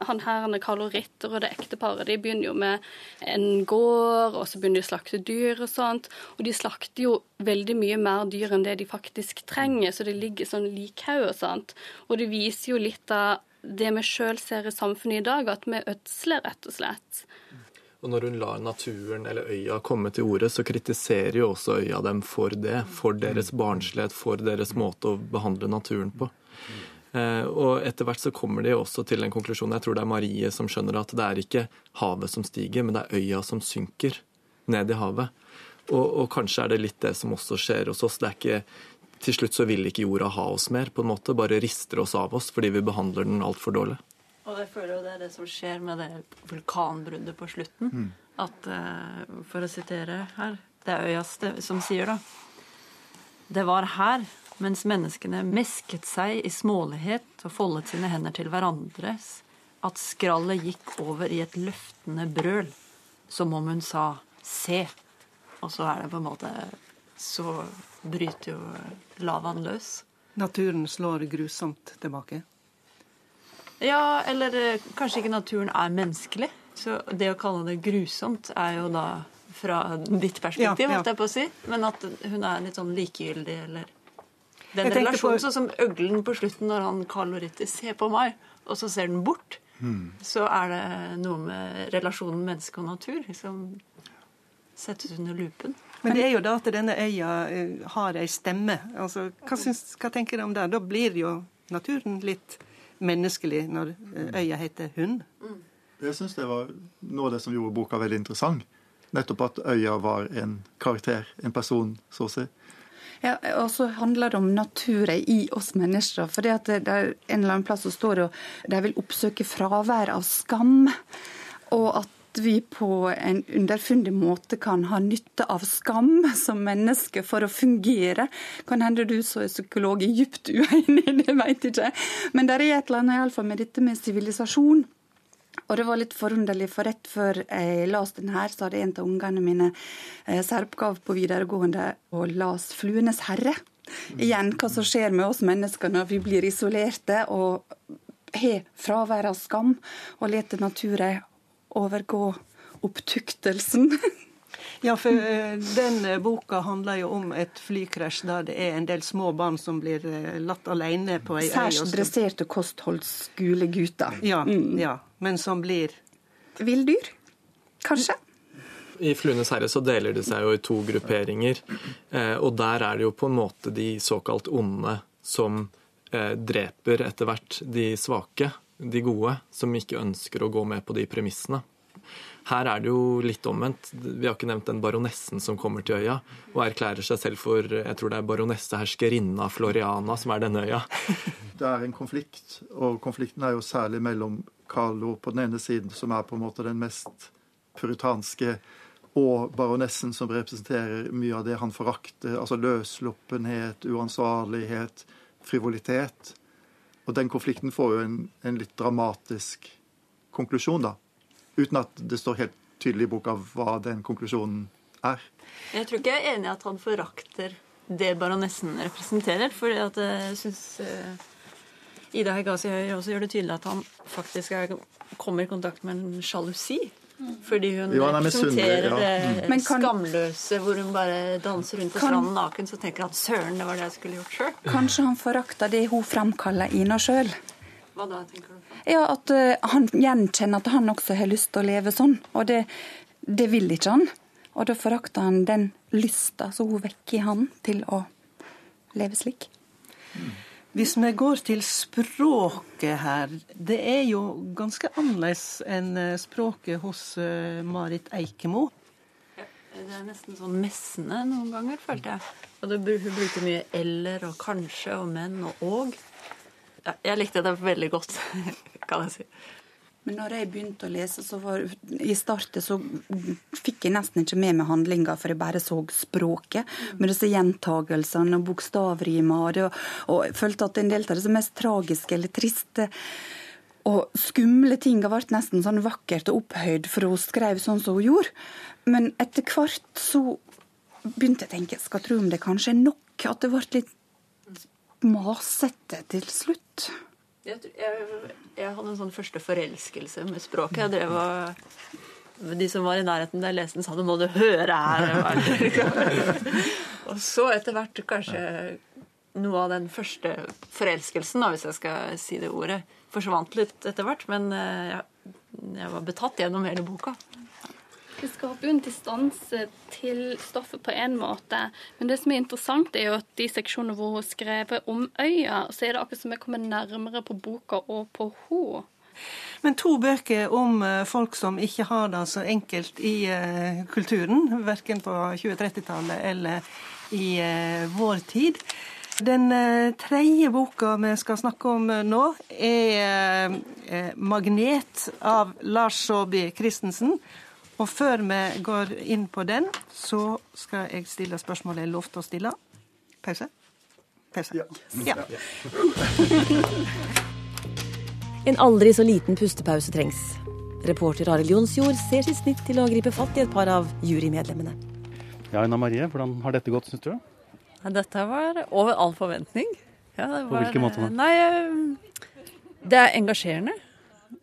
han her, Carlo Ritter og det ekteparet, de begynner jo med en gård, og så begynner de å slakte dyr og sånt. Og de slakter jo veldig mye mer dyr enn det de faktisk trenger, så det ligger sånn likhaug og sånt. Og det viser jo litt av det vi sjøl ser i samfunnet i dag, at vi ødsler, rett og slett. Og når hun lar naturen eller øya komme til orde, så kritiserer jo også øya dem for det. For deres barnslighet, for deres måte å behandle naturen på. Eh, og etter hvert så kommer de også til en konklusjon. Jeg tror det er Marie som skjønner at det er ikke havet som stiger, men det er øya som synker ned i havet. Og, og kanskje er det litt det som også skjer hos oss. Det er ikke til slutt så vil ikke jorda ha oss mer, på en måte, bare rister oss av oss fordi vi behandler den altfor dårlig. Og jeg føler jo det er det som skjer med det vulkanbruddet på slutten. Mm. At, for å sitere her, det er Øyas som sier da Det var her mens menneskene mesket seg i smålighet og foldet sine hender til hverandres, at skrallet gikk over i et løftende brøl, som om hun sa 'se'. Og så er det på en måte Så bryter jo lavaen løs. Naturen slår grusomt tilbake. Ja, eller eh, kanskje ikke naturen er menneskelig. Så det å kalle det grusomt er jo da fra ditt perspektiv, Ja, ja. holdt jeg på å si. Men at hun er litt sånn likegyldig, eller Den Jeg relasjonen, på- sånn som øglen på slutten når han Carl Loritti ser på meg, og så ser den bort, så er det noe med relasjonen menneske og natur som settes under lupen. Men det er jo da at denne øya eh, har ei stemme. Altså, hva, syns, hva tenker du om det? Da blir jo naturen litt menneskelig når eh, øya heter hund. Jeg syns det var noe av det som gjorde boka veldig interessant. Nettopp at øya var en karakter, en person, så å si. Ja, og så handler det om naturen i oss mennesker. For det at det er en eller annen plass som står og de vil oppsøke fravær av skam. Og at vi på en underfundig måte kan ha nytte av skam som menneske for å fungere. Kan hende du som er psykolog er dypt uenig, det vet jeg ikke. Men det er et eller annet i alle fall med dette med sivilisasjon. Og det var litt forunderlig, for rett før jeg leste den her, så hadde en av ungene mine eh, særoppgave på videregående og las 'Fluenes herre'. Igjen hva som skjer med oss mennesker når vi blir isolerte og har fravær av skam, og lar naturen overgå opptuktelsen. Ja, for eh, den eh, boka handler jo om et flykrasj der det er en del små barn som blir eh, latt alene på ei øy. Særs dresserte kostholdsskolegutter. Ja, Mm. ja, men som blir Villdyr, kanskje? I 'Fluenes herre' så deler det seg jo i to grupperinger. Eh, og der er det jo på en måte de såkalt onde som eh, dreper etter hvert de svake, de gode, som ikke ønsker å gå med på de premissene. Her er det jo litt omvendt. Vi har ikke nevnt den baronessen som kommer til øya og erklærer seg selv for jeg tror det er baronesseherskerinna Floriana som er denne øya. Det er en konflikt, og konflikten er jo særlig mellom Carlo på den ene siden, som er på en måte den mest puritanske, og baronessen, som representerer mye av det han forakter. Altså løssluppenhet, uansvarlighet, frivolitet. Og den konflikten får jo en, en litt dramatisk konklusjon, da. Uten at det står helt tydelig i boka hva den konklusjonen er. Jeg tror ikke jeg er enig i at han forakter det baronessen representerer. For jeg syns Ida Hegazi også gjør det tydelig at han faktisk er, kommer i kontakt med en sjalusi. Fordi hun Jo, er representerer det ja. mm. skamløse, hvor hun bare danser rundt på Kan- stranden naken. Så tenker han søren, det var det jeg skulle gjort sjøl. Kanskje han forakter det hun framkaller i henne sjøl. Hva da, tenker du? Ja, at uh, han gjenkjenner at han også har lyst til å leve sånn. Og det, det vil ikke han. Og da forakter han den lysta som hun vekker i han til å leve slik. Hvis vi går til språket her, det er jo ganske annerledes enn eh, språket hos eh, Marit Eikemo. Det er nesten sånn messende noen ganger, følte jeg. Og det, hun brukte mye eller og kanskje og men og og. Ja, jeg likte det veldig godt, kan jeg si. Men når jeg begynte å lese, så var i starten så fikk jeg nesten ikke med meg handlinga, for jeg bare så språket. Med disse gjentagelsene og bokstavrimer. Og, og jeg følte at en del av det mest tragiske eller triste og skumle tinga ble nesten sånn vakkert og opphøyd, for hun skrev sånn som hun gjorde. Men etter hvert så begynte jeg å tenke, skal tro om det kanskje er nok? At det ble litt masete til slutt. Jeg, jeg, jeg hadde en sånn første forelskelse med språket. Jeg drev og De som var i nærheten der, leste den, sa 'nå må du høre her'. og så etter hvert kanskje noe av den første forelskelsen, da, hvis jeg skal si det ordet, forsvant litt etter hvert. Men eh, jeg, jeg var betatt gjennom hele boka. Det skaper jo en distanse til stoffet på en måte. Men det som er interessant, er jo at de seksjonene hvor hun skrev om øya, så er det akkurat som jeg kommer nærmere på boka og på henne. Men to bøker om eh, folk som ikke har det så enkelt i eh, kulturen, verken på 20-30-tallet eller i eh, vår tid. Den tredje boka vi skal snakke om nå, er 'Magnet' av Lars Saabye Christensen. Og før vi går inn på den, så skal jeg stille spørsmålet jeg lovte å stille. Pause. Pause. Ja. En aldri så liten pustepause trengs. Reporter Arild Jonsjord ser sitt snitt til å gripe fatt i et par av jurymedlemmene. Ja, Ina Marie, hvordan har dette gått, syns du? Ja, dette var over all forventning. Ja, det På hvilken måte da? Nei, eh, det er engasjerende.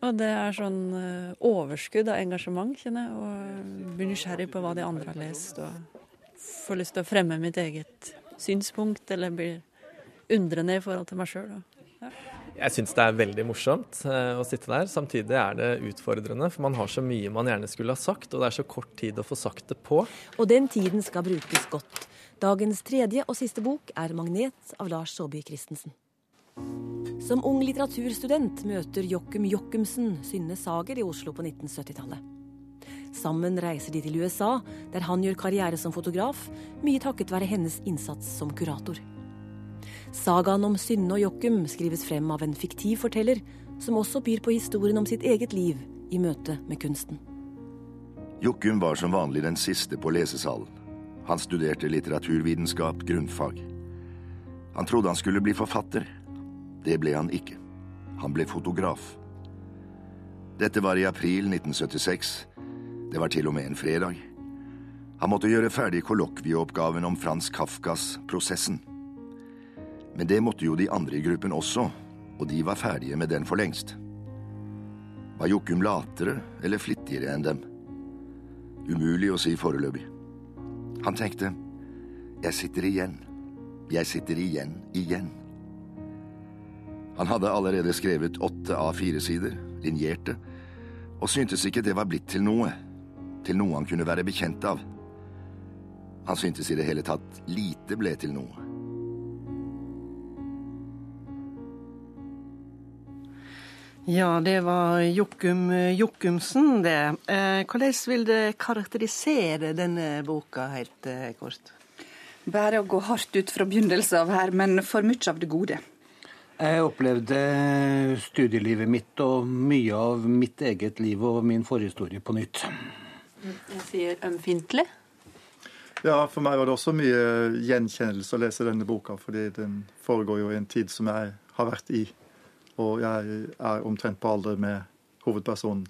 Og det er sånn eh, overskudd av engasjement, kjenner jeg. Og blir nysgjerrig på hva de andre har lest. Og får lyst til å fremme mitt eget synspunkt, eller blir undrende i forhold til meg sjøl. Jeg syns det er veldig morsomt eh, å sitte der. Samtidig er det utfordrende, for man har så mye man gjerne skulle ha sagt, og det er så kort tid å få sagt det på. Og den tiden skal brukes godt. Dagens tredje og siste bok er 'Magnet' av Lars Saabye Christensen. Som ung litteraturstudent møter Jokum Jokumsen Synne Sager i Oslo på 1970-tallet. Sammen reiser de til USA, der han gjør karriere som fotograf, mye takket være hennes innsats som kurator. Sagaen om Synne og Jokum skrives frem av en fiktiv forteller, som også byr på historien om sitt eget liv i møte med kunsten. Jokum var som vanlig den siste på lesesalen. Han studerte litteraturvitenskap, grunnfag. Han trodde han skulle bli forfatter. Det ble han ikke. Han ble fotograf. Dette var i april 1976. Det var til og med en fredag. Han måtte gjøre ferdig kollokvieoppgaven om Frans Kafkas Prosessen. Men det måtte jo de andre i gruppen også, og de var ferdige med den for lengst. Var Jokum latere eller flittigere enn dem? Umulig å si foreløpig. Han tenkte, jeg sitter igjen, jeg sitter igjen, igjen. Han hadde allerede skrevet åtte A4-sider, linjerte, og syntes ikke det var blitt til noe, til noe han kunne være bekjent av. Han syntes i det hele tatt lite ble til noe. Ja, det var Jokum Jokumsen, det. Eh, hvordan vil det karakterisere denne boka, helt eh, kort? Bare å gå hardt ut fra begynnelsen av her, men for mye av det gode. Jeg opplevde studielivet mitt og mye av mitt eget liv og min forhistorie på nytt. Jeg sier ømfintlig. Ja, for meg var det også mye gjenkjennelse å lese denne boka, fordi den foregår jo i en tid som jeg har vært i. Og jeg er omtrent på alder med hovedpersonen.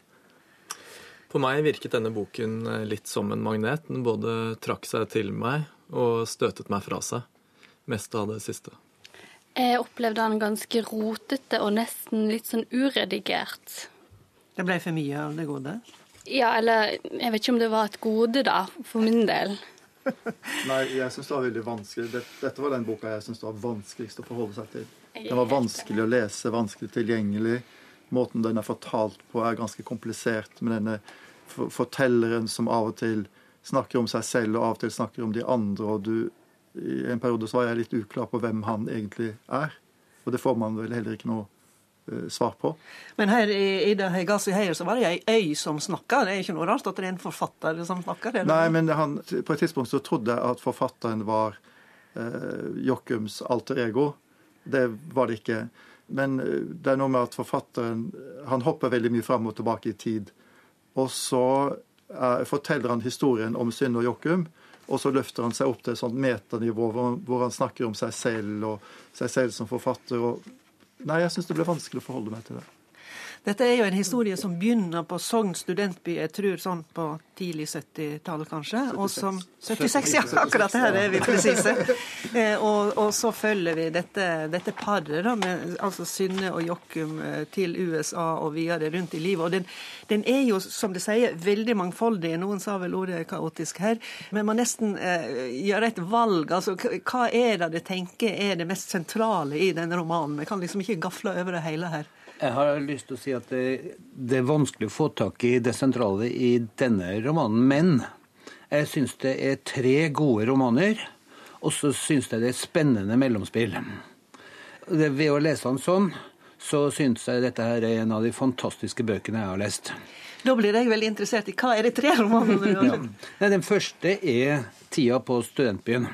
På meg virket denne boken eh, litt som en magnet. Den både trakk seg til meg og støtet meg fra seg. Mest av det siste. Jeg opplevde han ganske rotete og nesten litt sånn uredigert. Det ble for mye av det gode? Ja, eller jeg vet ikke om det var et gode, da, for min del. Nei, jeg syns det var veldig vanskelig. Dette, dette var den boka jeg syns det var vanskeligst å forholde seg til. Den var vanskelig å lese, vanskelig tilgjengelig. Måten den er fortalt på, er ganske komplisert. Med denne fortelleren som av og til snakker om seg selv, og av og til snakker om de andre. og du, I en periode så var jeg litt uklar på hvem han egentlig er. Og det får man vel heller ikke noe uh, svar på. Men her i Ida Hegassi Heier så var det ei øy som snakka. Det er ikke noe rart at det er en forfatter som snakker? Nei, men han, på et tidspunkt så trodde jeg at forfatteren var eh, Jokkums alter ego. Det var det ikke. Men eh, det er noe med at forfatteren han hopper veldig mye fram og tilbake i tid. Og så eh, forteller han historien om Synne og Jokkum, og så løfter han seg opp til et sånt metanivå hvor, hvor han snakker om seg selv og seg selv som forfatter. Og, nei, jeg syns det ble vanskelig å forholde meg til det. Dette er jo en historie som begynner på Sogn studentby, jeg tror sånn på tidlig 70-tallet kanskje. 76. Og som, 76, ja, akkurat her er vi presise. Eh, og, og, så følger vi dette, dette paret, da, med altså Synne og Jokkum eh, til USA og videre rundt i livet. Og den, den, er jo, som det sier, veldig mangfoldig. Noen sa vel ordet kaotisk her. Men man nesten eh, gjør et valg. Altså, hva er det det tenker er det mest sentrale i denne romanen? Vi kan liksom ikke gafle over det hele her. Jeg har lyst til å si at det, det, er vanskelig å få tak i det sentrale i denne romanen, men jeg syns det er tre gode romaner, og så syns jeg det er spennende mellomspill. Det, ved å lese den sånn, så syns jeg dette her er en av de fantastiske bøkene jeg har lest. Da blir jeg veldig interessert i hva er de tre romanene ja. Den første er 'Tida på studentbyen'.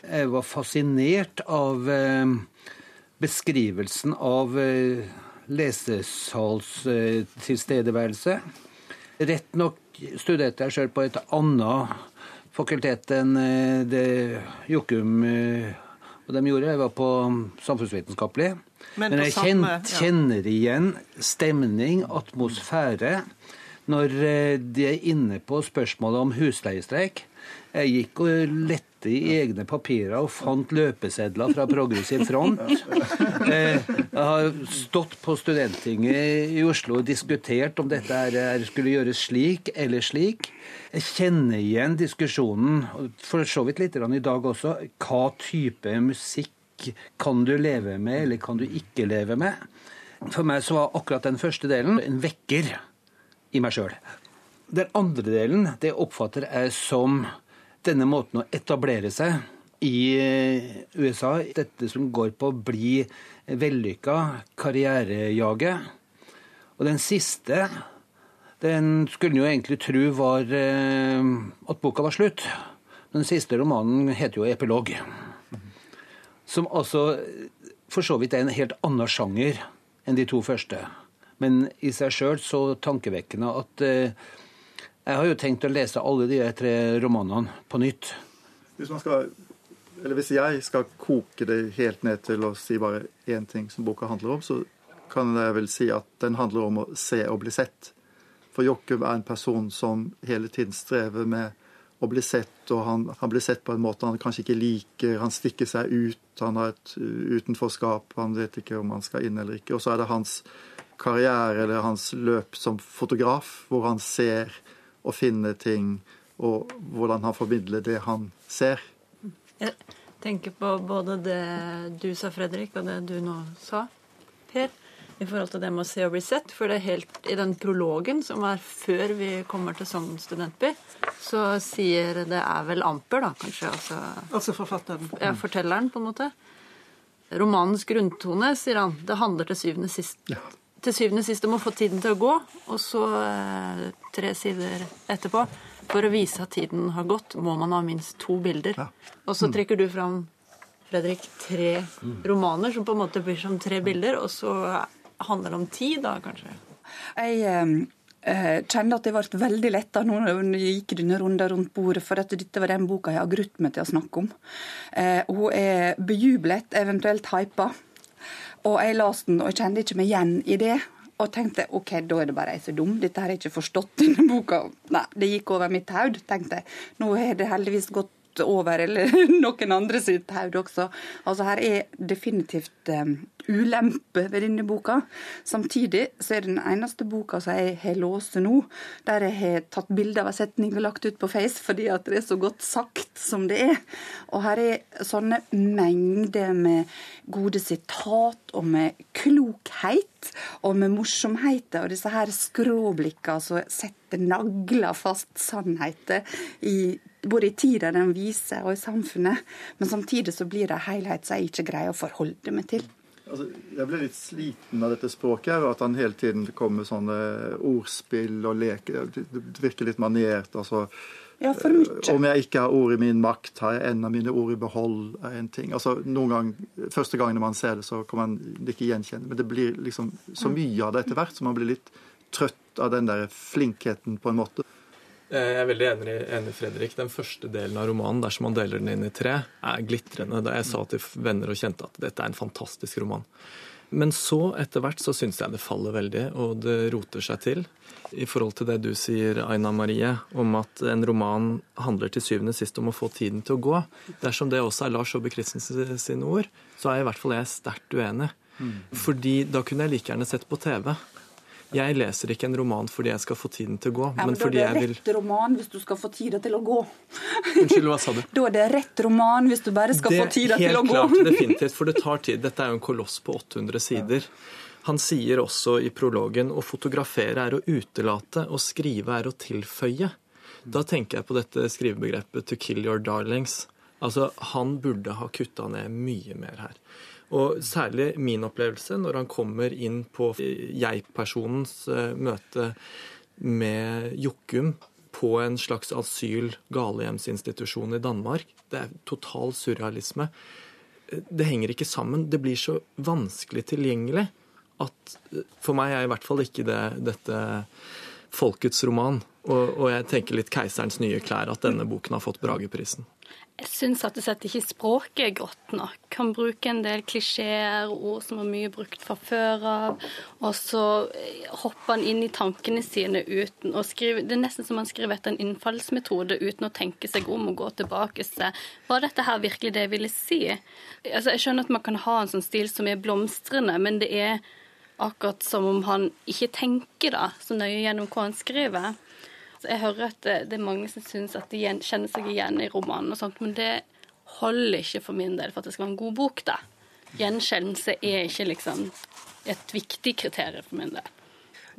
Jeg var fascinert av eh, beskrivelsen av eh, lesesalstilstedeværelse. Rett nok studerte jeg sjøl på et annet fakultet enn det Jokum Og de gjorde, Jeg var på samfunnsvitenskapelig. Men Men, jeg samme- ja. kjenner igjen stemning, atmosfære, når eh, de er inne på spørsmålet om husleiestreik. Jeg gikk og lette i egne papirer og fant løpesedler fra Progressiv front. Eh, Jeg har stått på Studenttinget i Oslo og diskutert om dette er- er- skulle gjøres slik eller slik. Jeg kjenner igjen diskusjonen, for så vidt litt i dag også. Hva type musikk kan du leve med, eller kan du ikke leve med? For meg så var akkurat den første delen en vekker i meg sjøl. Den andre delen det oppfatter jeg som denne måten å etablere seg i eh, USA. Dette som går på å bli vellykka, karrierejage. Og den siste, den skulle jo egentlig tro var eh, at boka var slutt. Den siste romanen heter jo 'Epilog'. Som altså for så vidt er en helt annen sjanger enn de to første. Men i seg sjøl så tankevekkende at eh, jeg har jo tenkt å lese alle de tre romanene på nytt. Hvis, skal, hvis jeg skal koke det helt ned til å si bare én ting som boka handler om, så kan jeg vel si at den handler om å se og bli sett. For Jokum er en person som hele tiden strever med å bli sett, og han, han blir sett på en måte han kanskje ikke liker. Han stikker seg ut, han har et utenforskap, han vet ikke om han skal inn eller ikke. Og så er det hans karriere eller hans løp som fotograf, hvor han ser og finne ting, og hvordan han formidler det han ser. Jeg tenker på både det du sa, Fredrik, og det du nå sa, Per, i forhold til det med å se og bli sett. For det er helt i den prologen som er før vi kommer til Sogn studentby, så sier det er vel Amper, da, kanskje. Altså, Altså forfatteren. ja, fortelleren, på en måte. Romanens grunntone, sier han, det handler til syvende og sist til syvende og sist om å få tiden til å gå, og så eh, tre sider etterpå. For å vise at tiden har gått, må man ha minst to bilder. Og så trekker du fram, Fredrik, tre romaner som på en måte blir som tre bilder, og så handler det om tid, da, kanskje. Jeg eh, kjenner at det ble veldig letta nå når jeg gikk denne runden rundt bordet, for at dette var den boka jeg har grutt meg til å snakke om. Eh, hun er bejublet, eventuelt hypa. Og jeg leste den og kjente ikke meg igjen i det. Og tenkte OK, da er det bare jeg som er dum. Dette har jeg ikke forstått, denne boka. Nei, det gikk over mitt hode, tenkte jeg. Nå har det heldigvis gått over, eller noen andre sitt hode også. Altså her er definitivt um, ulempe ved denne boka. Samtidig så er det den eneste boka som jeg har låst nå, der jeg har tatt bilde av en setning og lagt ut på Face fordi at det er så godt sagt som det er. Og her er sånne mengder med gode sitat og med klokhet og med morsomheter og disse her skråblikkene som setter nagler fast sannheter i både i tida den viser og i samfunnet. Men samtidig så blir det en helhet som jeg ikke greier å forholde meg til. Altså, jeg ble litt sliten av dette språket, her, at han hele tiden kommer med sånne ordspill og leker. Det virker litt maniert. altså. Ja, for mye. Om jeg ikke har ord i min makt, har jeg en av mine ord i behold. er en ting. Altså, noen gang, Første gangen man ser det, så kan man det ikke gjenkjenne. Men det blir liksom så mye av det etter hvert, så man blir litt trøtt av den der flinkheten, på en måte. Jeg er veldig enig, enig Fredrik. Den første delen av romanen, dersom man deler den inn i tre, er glitrende. Da jeg sa til venner og kjente at dette er en fantastisk roman. Men så, etter hvert, så syns jeg det faller veldig, og det roter seg til. I forhold til det du sier, Aina Marie, om at en roman handler til syvende sist om å få tiden til å gå. Dersom det også er Lars Saabye Christensen sine ord, så er i hvert fall jeg sterkt uenig. Fordi da kunne jeg like gjerne sett på TV. Jeg leser ikke en roman fordi jeg skal få tiden til å gå, Ja, men men da er det det vil rett roman hvis du skal få tida til å gå. Unnskyld, hva sa du? Da er det rett roman hvis du bare skal få tida til å Helt gå. klart, definitivt, for det tar tid. Dette er jo en koloss på 800 sider. Han sier også i prologen å fotografere er å utelate, og skrive er å tilføye. Da tenker jeg på dette skrivebegrepet 'to kill your darlings'. Altså, Han burde ha kutta ned mye mer her. Og særlig min opplevelse når han kommer inn på jeg-personens eh, møte med Jokkum på en slags asyl-galehjemsinstitusjon i Danmark. Det er total surrealisme. Det henger ikke sammen. Det blir så vanskelig tilgjengelig at for meg er i hvert fall ikke det dette folkets roman. Og, og jeg tenker litt 'Keiserens nye klær', at denne boken har fått Brageprisen. Jeg syns at det setter ikke språket godt nok. Kan bruke en del klisjeer, ord som er mye brukt fra før av. Og så eh, hopper han inn i tankene sine uten å skrive Det er nesten som han skriver etter en innfallsmetode uten å tenke seg om og gå tilbake og se Var dette her virkelig det jeg ville si? Altså, jeg skjønner at man kan ha en sånn stil som er blomstrende, men det er akkurat som om han ikke tenker da, så nøye gjennom hva han skriver. Jeg hører at det, det er mange som syns at de kjenner seg igjen i romanen, og sånt, men det holder ikke for min del for at det skal være en god bok. da. Gjenkjennelse er ikke liksom et viktig kriterium for min del.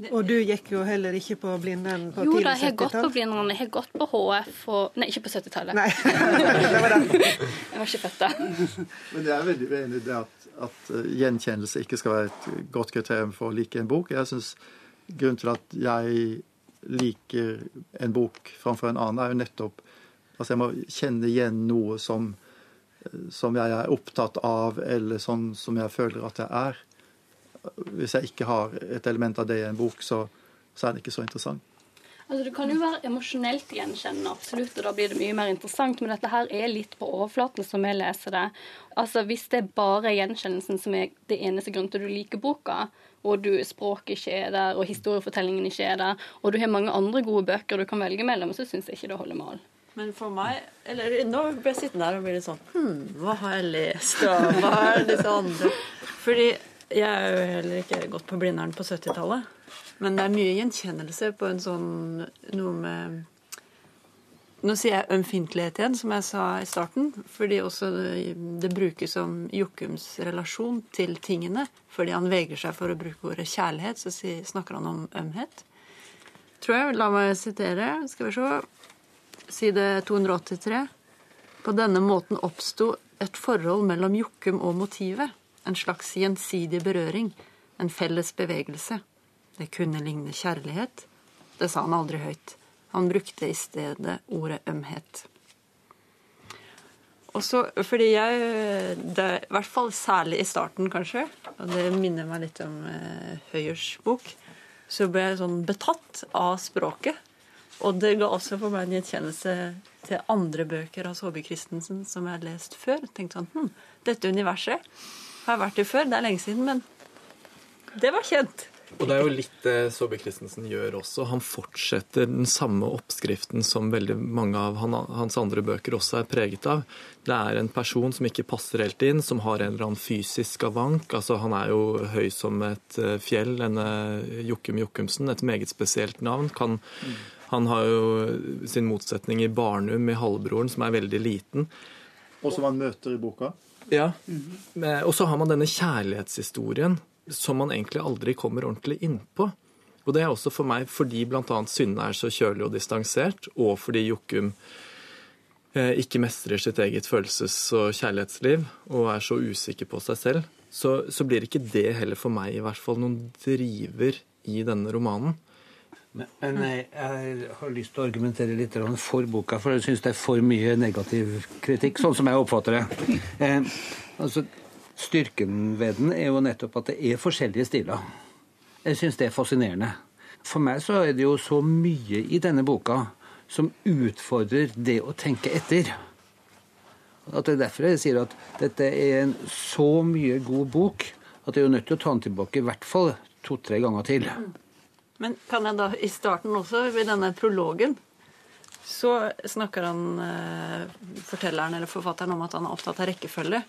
Og du gikk jo heller ikke på Blindern på tidlig 70-tall? Jo da, jeg har gått på Blindern. Jeg har gått på HF og Nei, ikke på 70-tallet. Nei, det var det. jeg var ikke født da. Men jeg er veldig uenig i det at, at uh, gjenkjennelse ikke skal være et godt kriterium for å like en bok. Jeg synes Grunnen til at jeg liker en bok framfor en annen, er jo nettopp Altså, jeg må kjenne igjen noe som, som jeg er opptatt av, eller sånn som jeg føler at jeg er. Hvis jeg ikke har et element av det i en bok, så, så er det ikke så interessant. Altså, Det kan jo være emosjonelt gjenkjennende, absolutt, og da blir det mye mer interessant. Men dette her er litt på overflaten, som jeg leser det. Altså, Hvis det er bare gjenkjennelsen som er det eneste grunnen til at du liker boka, og du, språket ikke er der, og historiefortellingen ikke er der, og du har mange andre gode bøker du kan velge mellom, så syns jeg ikke det holder mål. Men for meg eller Nå blir jeg sittende her og blir litt sånn Hm, hva har jeg lest, og hva er disse andre Fordi jeg er jo heller ikke gått på Blindern på 70-tallet. Men det er mye gjenkjennelse på en sånn noe med Nå sier jeg ømfintlighet igjen, som jeg sa i starten. Fordi også det, brukes som Jokkums relasjon til tingene. Fordi han vegrer seg for å bruke ordet kjærlighet, så snakker han om ømhet. Tror jeg. La meg sitere. Skal vi se. Side 283. På denne måten oppsto et forhold mellom Jokkum og motivet. En slags gjensidig berøring. En felles bevegelse. Det kunne ligne kjærlighet. Det sa han aldri høyt. Han brukte i stedet ordet ømhet. Også fordi jeg det, I hvert fall særlig i starten, kanskje, og det minner meg litt om eh, Høyers bok, så ble jeg sånn betatt av språket. Og det ga også for meg en gjenkjennelse til andre bøker av Saabye Christensen som jeg har lest før. Tenkte sånn hm, Dette universet har jeg vært i før. Det er lenge siden, men det var kjent. Og det er jo litt det Saabye Christensen gjør også. Han fortsetter den samme oppskriften som veldig mange av hans andre bøker også er preget av. Det er en person som ikke passer helt inn, som har en eller annen fysisk skavank. Altså, han er jo høy som et eh, fjell, denne Jokum Jokumsen. Et meget spesielt navn. Kan, han har jo sin motsetning i Barnum, i halvbroren, som er veldig liten. Og som han møter i boka. Ja. Og så har man denne kjærlighetshistorien som man egentlig aldri kommer ordentlig innpå. Og det er også for meg fordi bl.a. Synne er så kjølig og distansert, og fordi Jokum eh, ikke mestrer sitt eget følelses- og kjærlighetsliv og er så usikker på seg selv, så, så, blir ikke det heller for meg i hvert fall noen driver i denne romanen. Men jeg, jeg har lyst til å argumentere litt for boka, for jeg syns det er for mye negativ kritikk, sånn som jeg oppfatter det. Eh, altså, Styrken ved den er jo nettopp at det er forskjellige stiler. Jeg syns det er fascinerende. For meg så er det jo så mye i denne boka som utfordrer det å tenke etter. At Det er derfor jeg sier at dette er en så mye god bok at jeg er nødt til å ta den tilbake i hvert fall to-tre ganger til. Men kan jeg da i starten også, ved denne prologen, så snakker han, eh, fortelleren eller forfatteren om at han er opptatt av rekkefølge.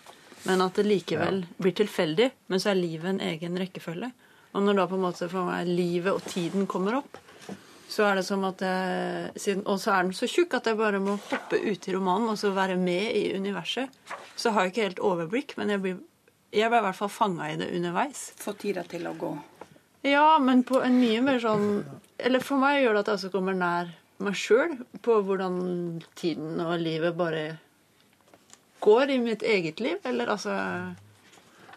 Men at det likevel blir tilfeldig. Men så er livet en egen rekkefølge. Og når da på en måte for meg livet og tiden kommer opp, så er det som at jeg Og så er den så tjukk at jeg bare må hoppe ut i romanen og så være med i universet. Så har jeg ikke helt overblikk, men jeg blir, jeg ble i hvert fall fanga i det underveis. Få tida til å gå. Ja, men på en mye mer sånn Eller for meg gjør det at jeg også kommer nær meg sjøl på hvordan tiden og livet bare går i mitt eget liv. Eller altså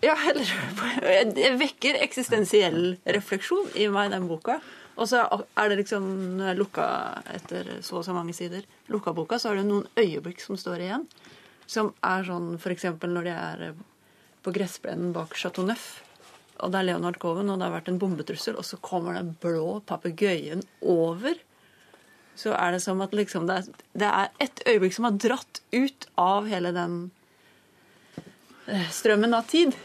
Ja, eller Det vekker eksistensiell refleksjon i meg, den boka. Og så er det liksom, når jeg lukka etter så og så mange sider, lukka boka, så er det noen øyeblikk som står igjen. Som er sånn f.eks. når de er på gressplenen bak Chateau Neuf. Og det er Leonard Coven, og det har vært en bombetrussel, og så kommer den blå papegøyen over så er det som at liksom det, er, det er et øyeblikk som har dratt ut av hele den eh, strømmen av tid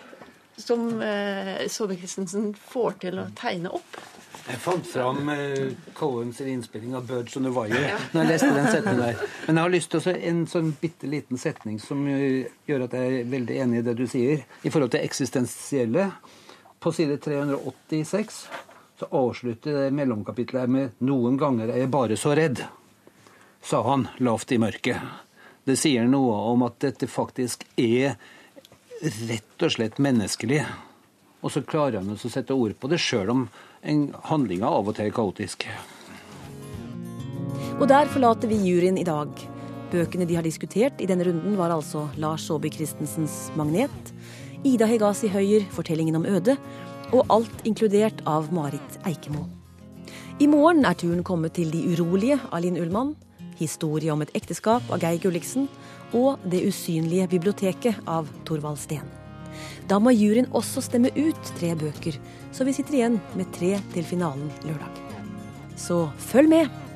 som eh, Saabye Christensen får til å tegne opp. Jeg fant fram eh, Collins' innspilling av 'Birds on the Wire' når jeg leste den setningen der. Men jeg har lyst til å se en sånn bitte liten setning som eh, gjør at jeg er veldig enig i det du sier. I forhold til eksistensielle. På side 386 så avslutter det mellomkapitlet med 'Noen ganger er jeg bare så redd', sa han lavt i mørket. Det sier noe om at dette faktisk er rett og slett menneskelig. Og så klarer han å sette ord på det, sjøl om handlinga av og til er kaotisk. Og der forlater vi juryen i dag. Bøkene de har diskutert i denne runden, var altså Lars Saabye Christensens 'Magnet', Ida Hegasi Høyer 'Fortellingen om ødet', og alt inkludert av Marit Eikemo. I morgen er turen kommet til De urolige av Linn Ullmann, Historie om et ekteskap av Geir Gulliksen og Det usynlige biblioteket av Torvald Steen. Da må juryen også stemme ut tre bøker, så vi sitter igjen med tre til finalen lørdag. Så følg med!